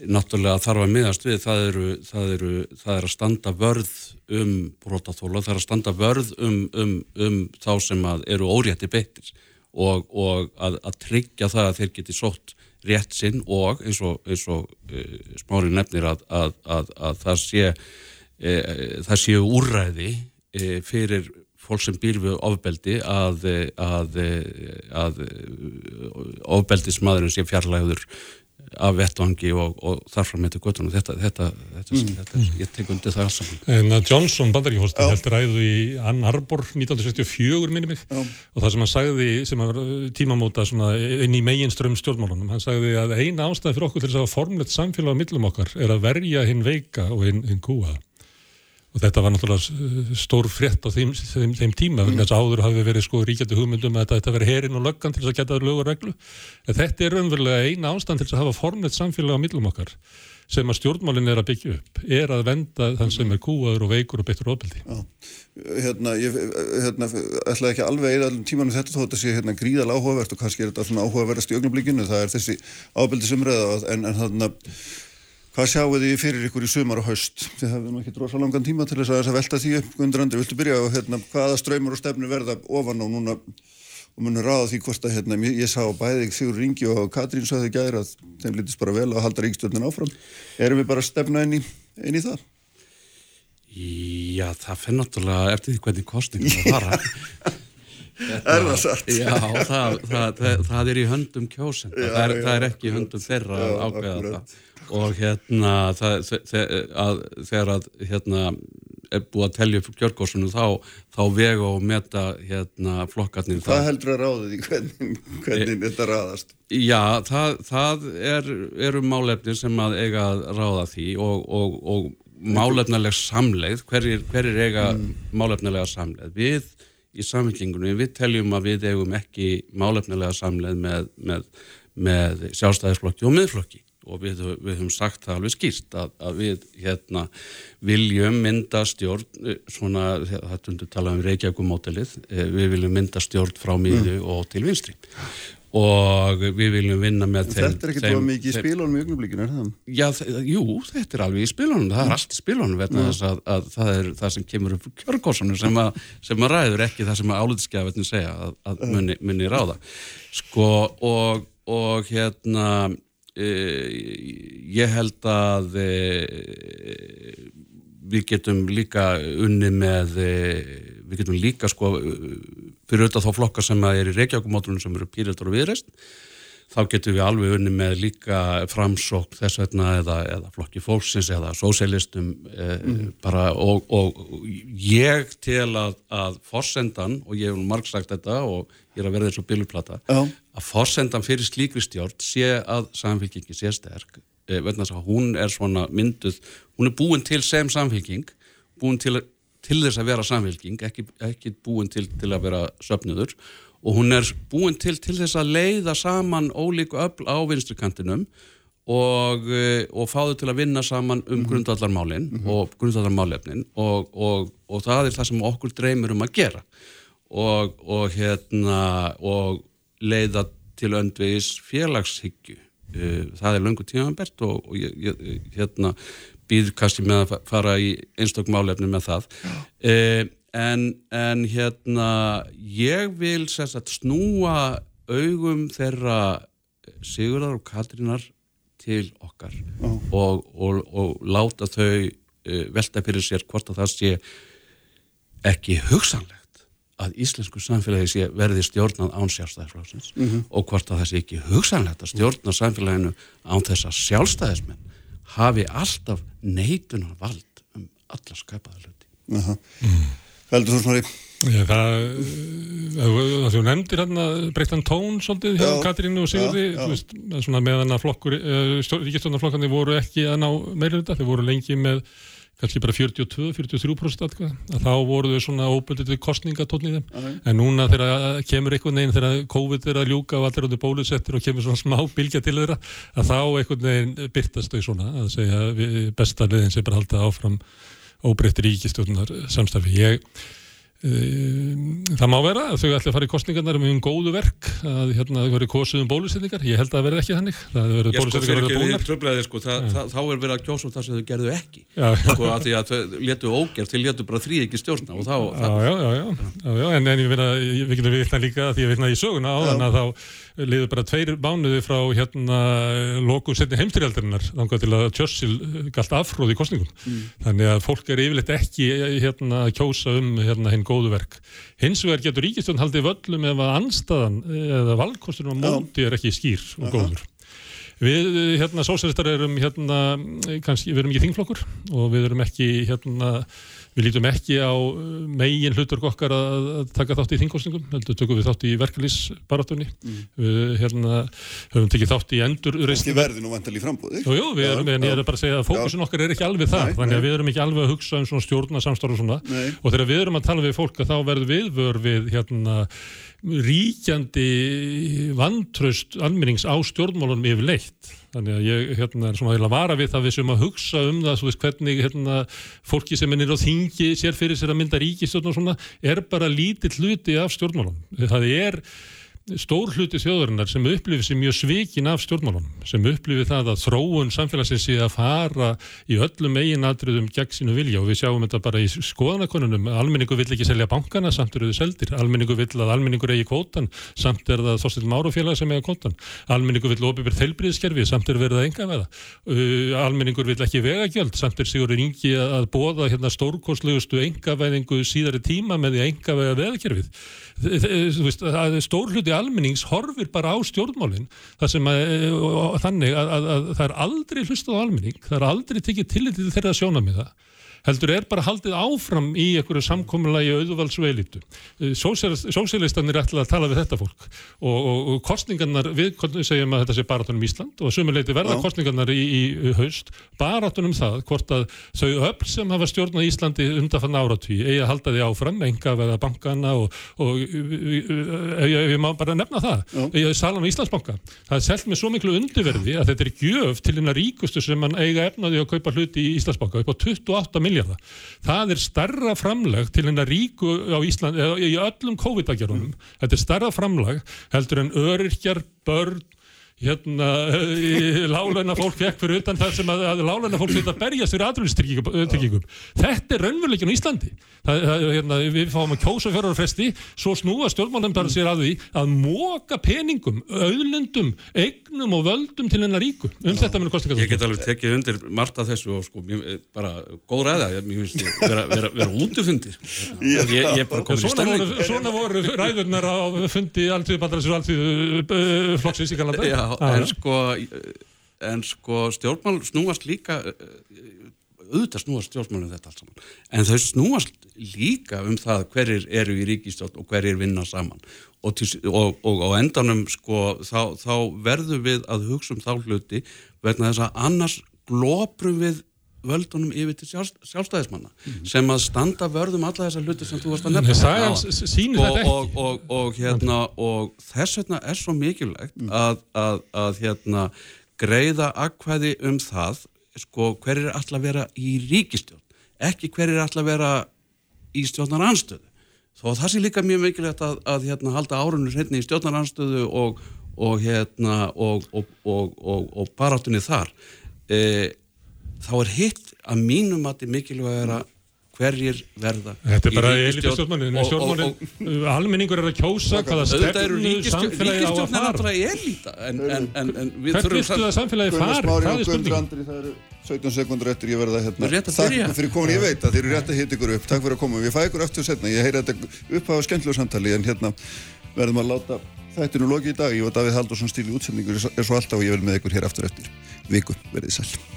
náttúrulega þarf að miðast við það eru, það eru það er að standa vörð um brotaþóla, það er að standa vörð um, um, um þá sem eru órétti beittir og að, að tryggja það að þeir geti sótt rétt sinn og eins og, og uh, smári nefnir að, að, að, að það sé uh, það séu úrræði uh, fyrir fólk sem býr við ofbeldi að ofbeldismadurinn sé fjarlæður af vettvangi og, og þarfram með þetta göttunum þetta, þetta, þetta, mm. þetta er, ég tek undir það saman. En að Johnson bandaríkjóðstin heldur ræðu í Ann Arbor 1964 minni mig Já. og það sem hann sagði sem var tímamóta inn í meginströmm stjórnmálunum hann sagði að eina ástæði fyrir okkur til þess að formlegt samfélag á millum okkar er að verja hinn veika og hinn, hinn kúa og þetta var náttúrulega stór frétt á þeim, þeim, þeim tíma mm. þess að áður hafi verið sko ríkjandi hugmyndum að þetta veri herin og löggan til þess að geta lögur reglu. En þetta er raunverulega eina ástand til þess að hafa formleitt samfélag á millum okkar sem að stjórnmálinn er að byggja upp er að venda þann sem er kúaður og veikur og betur ofbeldi. Hérna, ég hérna, ætla ekki alveg eða allum tímanum þetta þó þetta sé hérna, gríðal áhugavert og kannski er þetta svona áhugaverðast í ögnublikinu Hvað sjáu þið fyrir ykkur í sumar og haust? Þið nú ekki drosa langan tíma til þess að velta því upp. Gundur Andri, viltu byrja á hérna, hvaða ströymur og stefnu verða ofan á núna og munur ráða því hvort að hérna, ég sá bæðið Sigur Ringi og Katrín saði gæri að þeim lítist bara vel að halda ríkstjórnin áfram. Erum við bara að stefna inn í, inn í það? Já, það fyrir náttúrulega eftir því hvernig kostningum það fara. Þetta, er það satt? Já, það, það, það, það er í höndum kjósenda. Já, það, er, er ekki í höndum þeirra að ákveða það og hérna það, þegar að hérna er búið að tellja upp kjörgóðsunum þá, þá vega og meta hérna flokkarnir Hvað heldur að ráðið í hvernig, hvernig þetta ráðast? Já, það, það er, eru málefnir sem að eiga að ráða því og, og, og málefnileg samleið hverjir, hverjir eiga mm. málefnilega samleið við í samfélkingunum, við teljum að við eigum ekki málefnilega samleið með, með, með sjálfstæðisflokki og miðflokki. Og við, við höfum sagt það alveg skýrt að, að við hérna, viljum mynda stjórn, eh, svona, þetta undur talað um Reykjavík-mótelið, eh, við viljum mynda stjórn frá miðu mm. og til vinstri og við viljum vinna með þeim. Þetta er ekkert of mikið í spilunum í ögnublikinu, er það? Já, jú, þetta er alveg í spilunum, það er mm. allt í spilunum vegna mm. þess að, að það er það sem kemur upp kjörgóðsunu sem, sem að ræður ekki það sem að áliðskjafettin segja að, að munni, munni ráða. Sko og, og hérna Eh, ég held að eh, við getum líka unni með eh, við getum líka sko fyrir auðvitað þá flokkar sem er í Reykjavíkumótrunum sem eru pýrildur og viðreist þá getum við alveg unni með líka framsók þess vegna eða, eða flokki fólksins eða sósélistum mm. bara og, og ég tel að, að forsendan og ég hef marg sagt þetta og ég er að verða eins og bíluplata oh. að forsendan fyrir slíkri stjórn sé að samfélkingi sé sterk eh, vegna þess að hún er svona mynduð hún er búin til sem samfélking búin til, til þess að vera samfélking ekki, ekki búin til, til að vera söpnuður og hún er búin til til þess að leiða saman ólíku öll á vinstrikantinum og, eh, og fá þau til að vinna saman um mm -hmm. grundvallarmálinn mm -hmm. og grundvallarmálefnin og, og, og það er það sem okkur dreymir um að gera og, og hérna og leiða til öndvegis félagshyggju uh, það er löngu tímanbert og, og ég, ég, hérna býð kannski með að fara í einstaklega málefni með það. Uh, en, en hérna ég vil sagt, snúa augum þeirra Sigurðar og Katrínar til okkar og, og, og láta þau uh, velta fyrir sér hvort að það sé ekki hugsanlega að íslensku samfélagi sé verði stjórnað án sjálfstæðisflóksins mm -hmm. og hvort að það sé ekki hugsanlegt að stjórna samfélaginu án þess að sjálfstæðismenn hafi alltaf neitunar vald um alla skapaða hluti. Uh -huh. mm. Heldur þú í? Já, það, það þú nefndir hérna breyttan tón svolítið hjá Katrínu og Sigurði, þú veist, svona meðan að flokkur, eh, ríkistjórnarflokkandi voru ekki að ná meira þetta, þeir voru lengi með kannski bara 42-43% atkvæða, að þá voru þau svona óbundið við kostningatónið þeim, uh -huh. en núna þegar kemur einhvern veginn, þegar COVID er að ljúka og allir ándur bólusettir og kemur svona smá bilgja til þeirra, að þá einhvern veginn byrtast þau svona, að segja besta liðin sem bara halda áfram óbreytti ríkistjóðunar samstarfi. Ég það má vera að þau ætla að fara í kostningarnar um um góðu verk að hérna þau verið kosið um bólusetningar. Ég held að það verði ekki þannig. Það verði bólusetningar verið búnar. tröflaði, sko, það, það, þá er verið að kjósa um það sem þau gerðu ekki. Já, sko, að því að þau letu ógerð til letu bara þrý ekki stjórna þá já, já, en, en ég finna við getum við líka því að við finna í söguna á þannig að þá liður bara tveir mánuði frá hérna loku setni heimstyrjaldarinnar þannig til að Churchill galt afhróði í kostningum mm. þannig að fólk er yfirleitt ekki hérna kjósa um hérna hinn góðu verk. Hins vegar getur ríkistjón haldið völlum ef að anstaðan eða valkostunum á móti er ekki skýr og góður. Við hérna sósælistar erum hérna kannski, við erum ekki þingflokkur og við erum ekki hérna við lítum ekki á uh, megin hlutur okkar að, taka þátt í þingkostningum, heldur tökum við þátt í verkefliðsbaratunni mm. við hérna, höfum tekið þátt í endur Þetta verði nú vantal í frambóði Jú, jú, við erum, en ég er bara að segja að fókusin okkar er ekki alveg það, nei, þannig að nei. við erum ekki alveg að hugsa um svona stjórna samstáru og svona nei. og þegar við erum að tala við fólk að þá verður við vör við hérna ríkjandi vantraust almennings á stjórnmálunum yfirleitt. Þannig að ég hérna, er svona að vara við það við sem að hugsa um það veist, hvernig hérna, fólki sem er á þingi sér fyrir sér að mynda ríkistjórn og svona er bara lítið hluti af stjórnmálunum. Það er stór hluti þjóðurinnar sem upplifir sér mjög svikin af stjórnmálunum, sem upplifir það að þróun samfélagsins sé að fara í öllum eigin atriðum gegn sínu vilja. Og við sjáum þetta bara í skoðanakonunum almenningu vill ekki selja bankana samt eru þau seldir, almenningu vill að almenningur eigi kvótan, samt er það þorstil márufélag sem eiga kvótan, almenningu vill opið þeilbríðskerfi, samt er verið að enga veða uh, almenningur vill ekki vegagjöld samt er Sigurður Ingi að bóða hérna, að enga vega veist, stór hluti almennings horfir bara á stjórnmálinn að, þannig að, að, að það er aldrei hlustað á almenning, það er aldrei tekið tillit til þeirra sjónamiða heldur er bara haldið áfram í einhverju samkominlagi auðvaldsveilitu. Eh, sósílistanir er ætlað að tala við þetta fólk og, og, og kostningarnar, við segjum að þetta sé baratunum Ísland og sumuleiti verða kostningarnar í, í haust baratunum það hvort að þau öll sem hafa stjórnað Íslandi undanfann áratví eigi að halda því áfram, enga veða bankana og, og ég má bara nefna það, ég er salan á Íslandsbanka. Það er selgt með svo miklu undirverði að þetta er gjöf til eina ríkustu sem mann eiga efnaði að kaupa hluti í Íslandsbanka upp á 28 miljónir milljarða. Það er starra framlag til hennar ríku á Ísland, eða í öllum COVID-aðgerðunum. Þetta er starra framlag heldur en öryrkjar, börn, hérna, láleina fólk fekk fyrir utan það sem að, að láleina fólk setja að berjast fyrir aðrunistryggingum. Þetta er raunveruleikin í Íslandi. Það, það, hérna, við fáum að kjósa fjárhverjarfresti, svo snúa stjórnmálnefndar sér að því að móka peningum, auðlendum, eignum og völdum til hennar ríku. Um Já. þetta munir kostinga. Ég get alveg tekið undir margt af þessu og sko, mér, bara góð ræða, ég finnst vera, vera, vera útufundir. Ég, ég er bara komin í stefning. Svona voru ræðurnar á fundi alltíðu bandar þessu alltíðu flokksins í Galanda. Já, en sko, en sko stjórnmál snúast líka auðvitað snúast stjórnmálum þetta allt saman. En þau snúast líka um það hverjir eru í ríkistjórn og hverjir vinna saman. Og, til, og, og á endanum sko þá, þá verður við að hugsa um þá hluti vegna þess að annars glóprum við völdunum yfir til sjálf, sjálfstæðismanna mm -hmm. sem að standa vörðum alla þessar hluti sem þú varst að nefna og, og, og, hérna, og þess vegna er svo mikilvægt mm. að, að, að hérna, greiða akkvæði um það sko, hver er alltaf að vera í ríkistjón ekki hver er alltaf að vera í stjórnar anstöðu þó það sé líka mjög mikilvægt að, að hérna, halda árunur hérna í stjórnar anstöðu og hérna og barátunni þar eða þá er hitt að mínum að þetta er mikilvæg að hverjir verða Þetta er bara elitistjórnmannin almenningur er að kjósa hvaða stefnu samfélagi á að fara. en, en, en, en Hvert vistu það samfélagi far? Það er spurning Það eru 17 sekundur eftir ég verða hérna. Takk fyrir komin, ég veit að þið eru rétt að hita ykkur upp. Takk fyrir að koma, við fæ ykkur eftir setna Ég heyri þetta upp á skemmtilegu samtali en hérna verðum að láta þættinu loki í dag. Ég var Davíð Haldursson stíl í útsendingur er svo alltaf og ég vil með ykkur hér aftur eftir. Viku, verðið sæl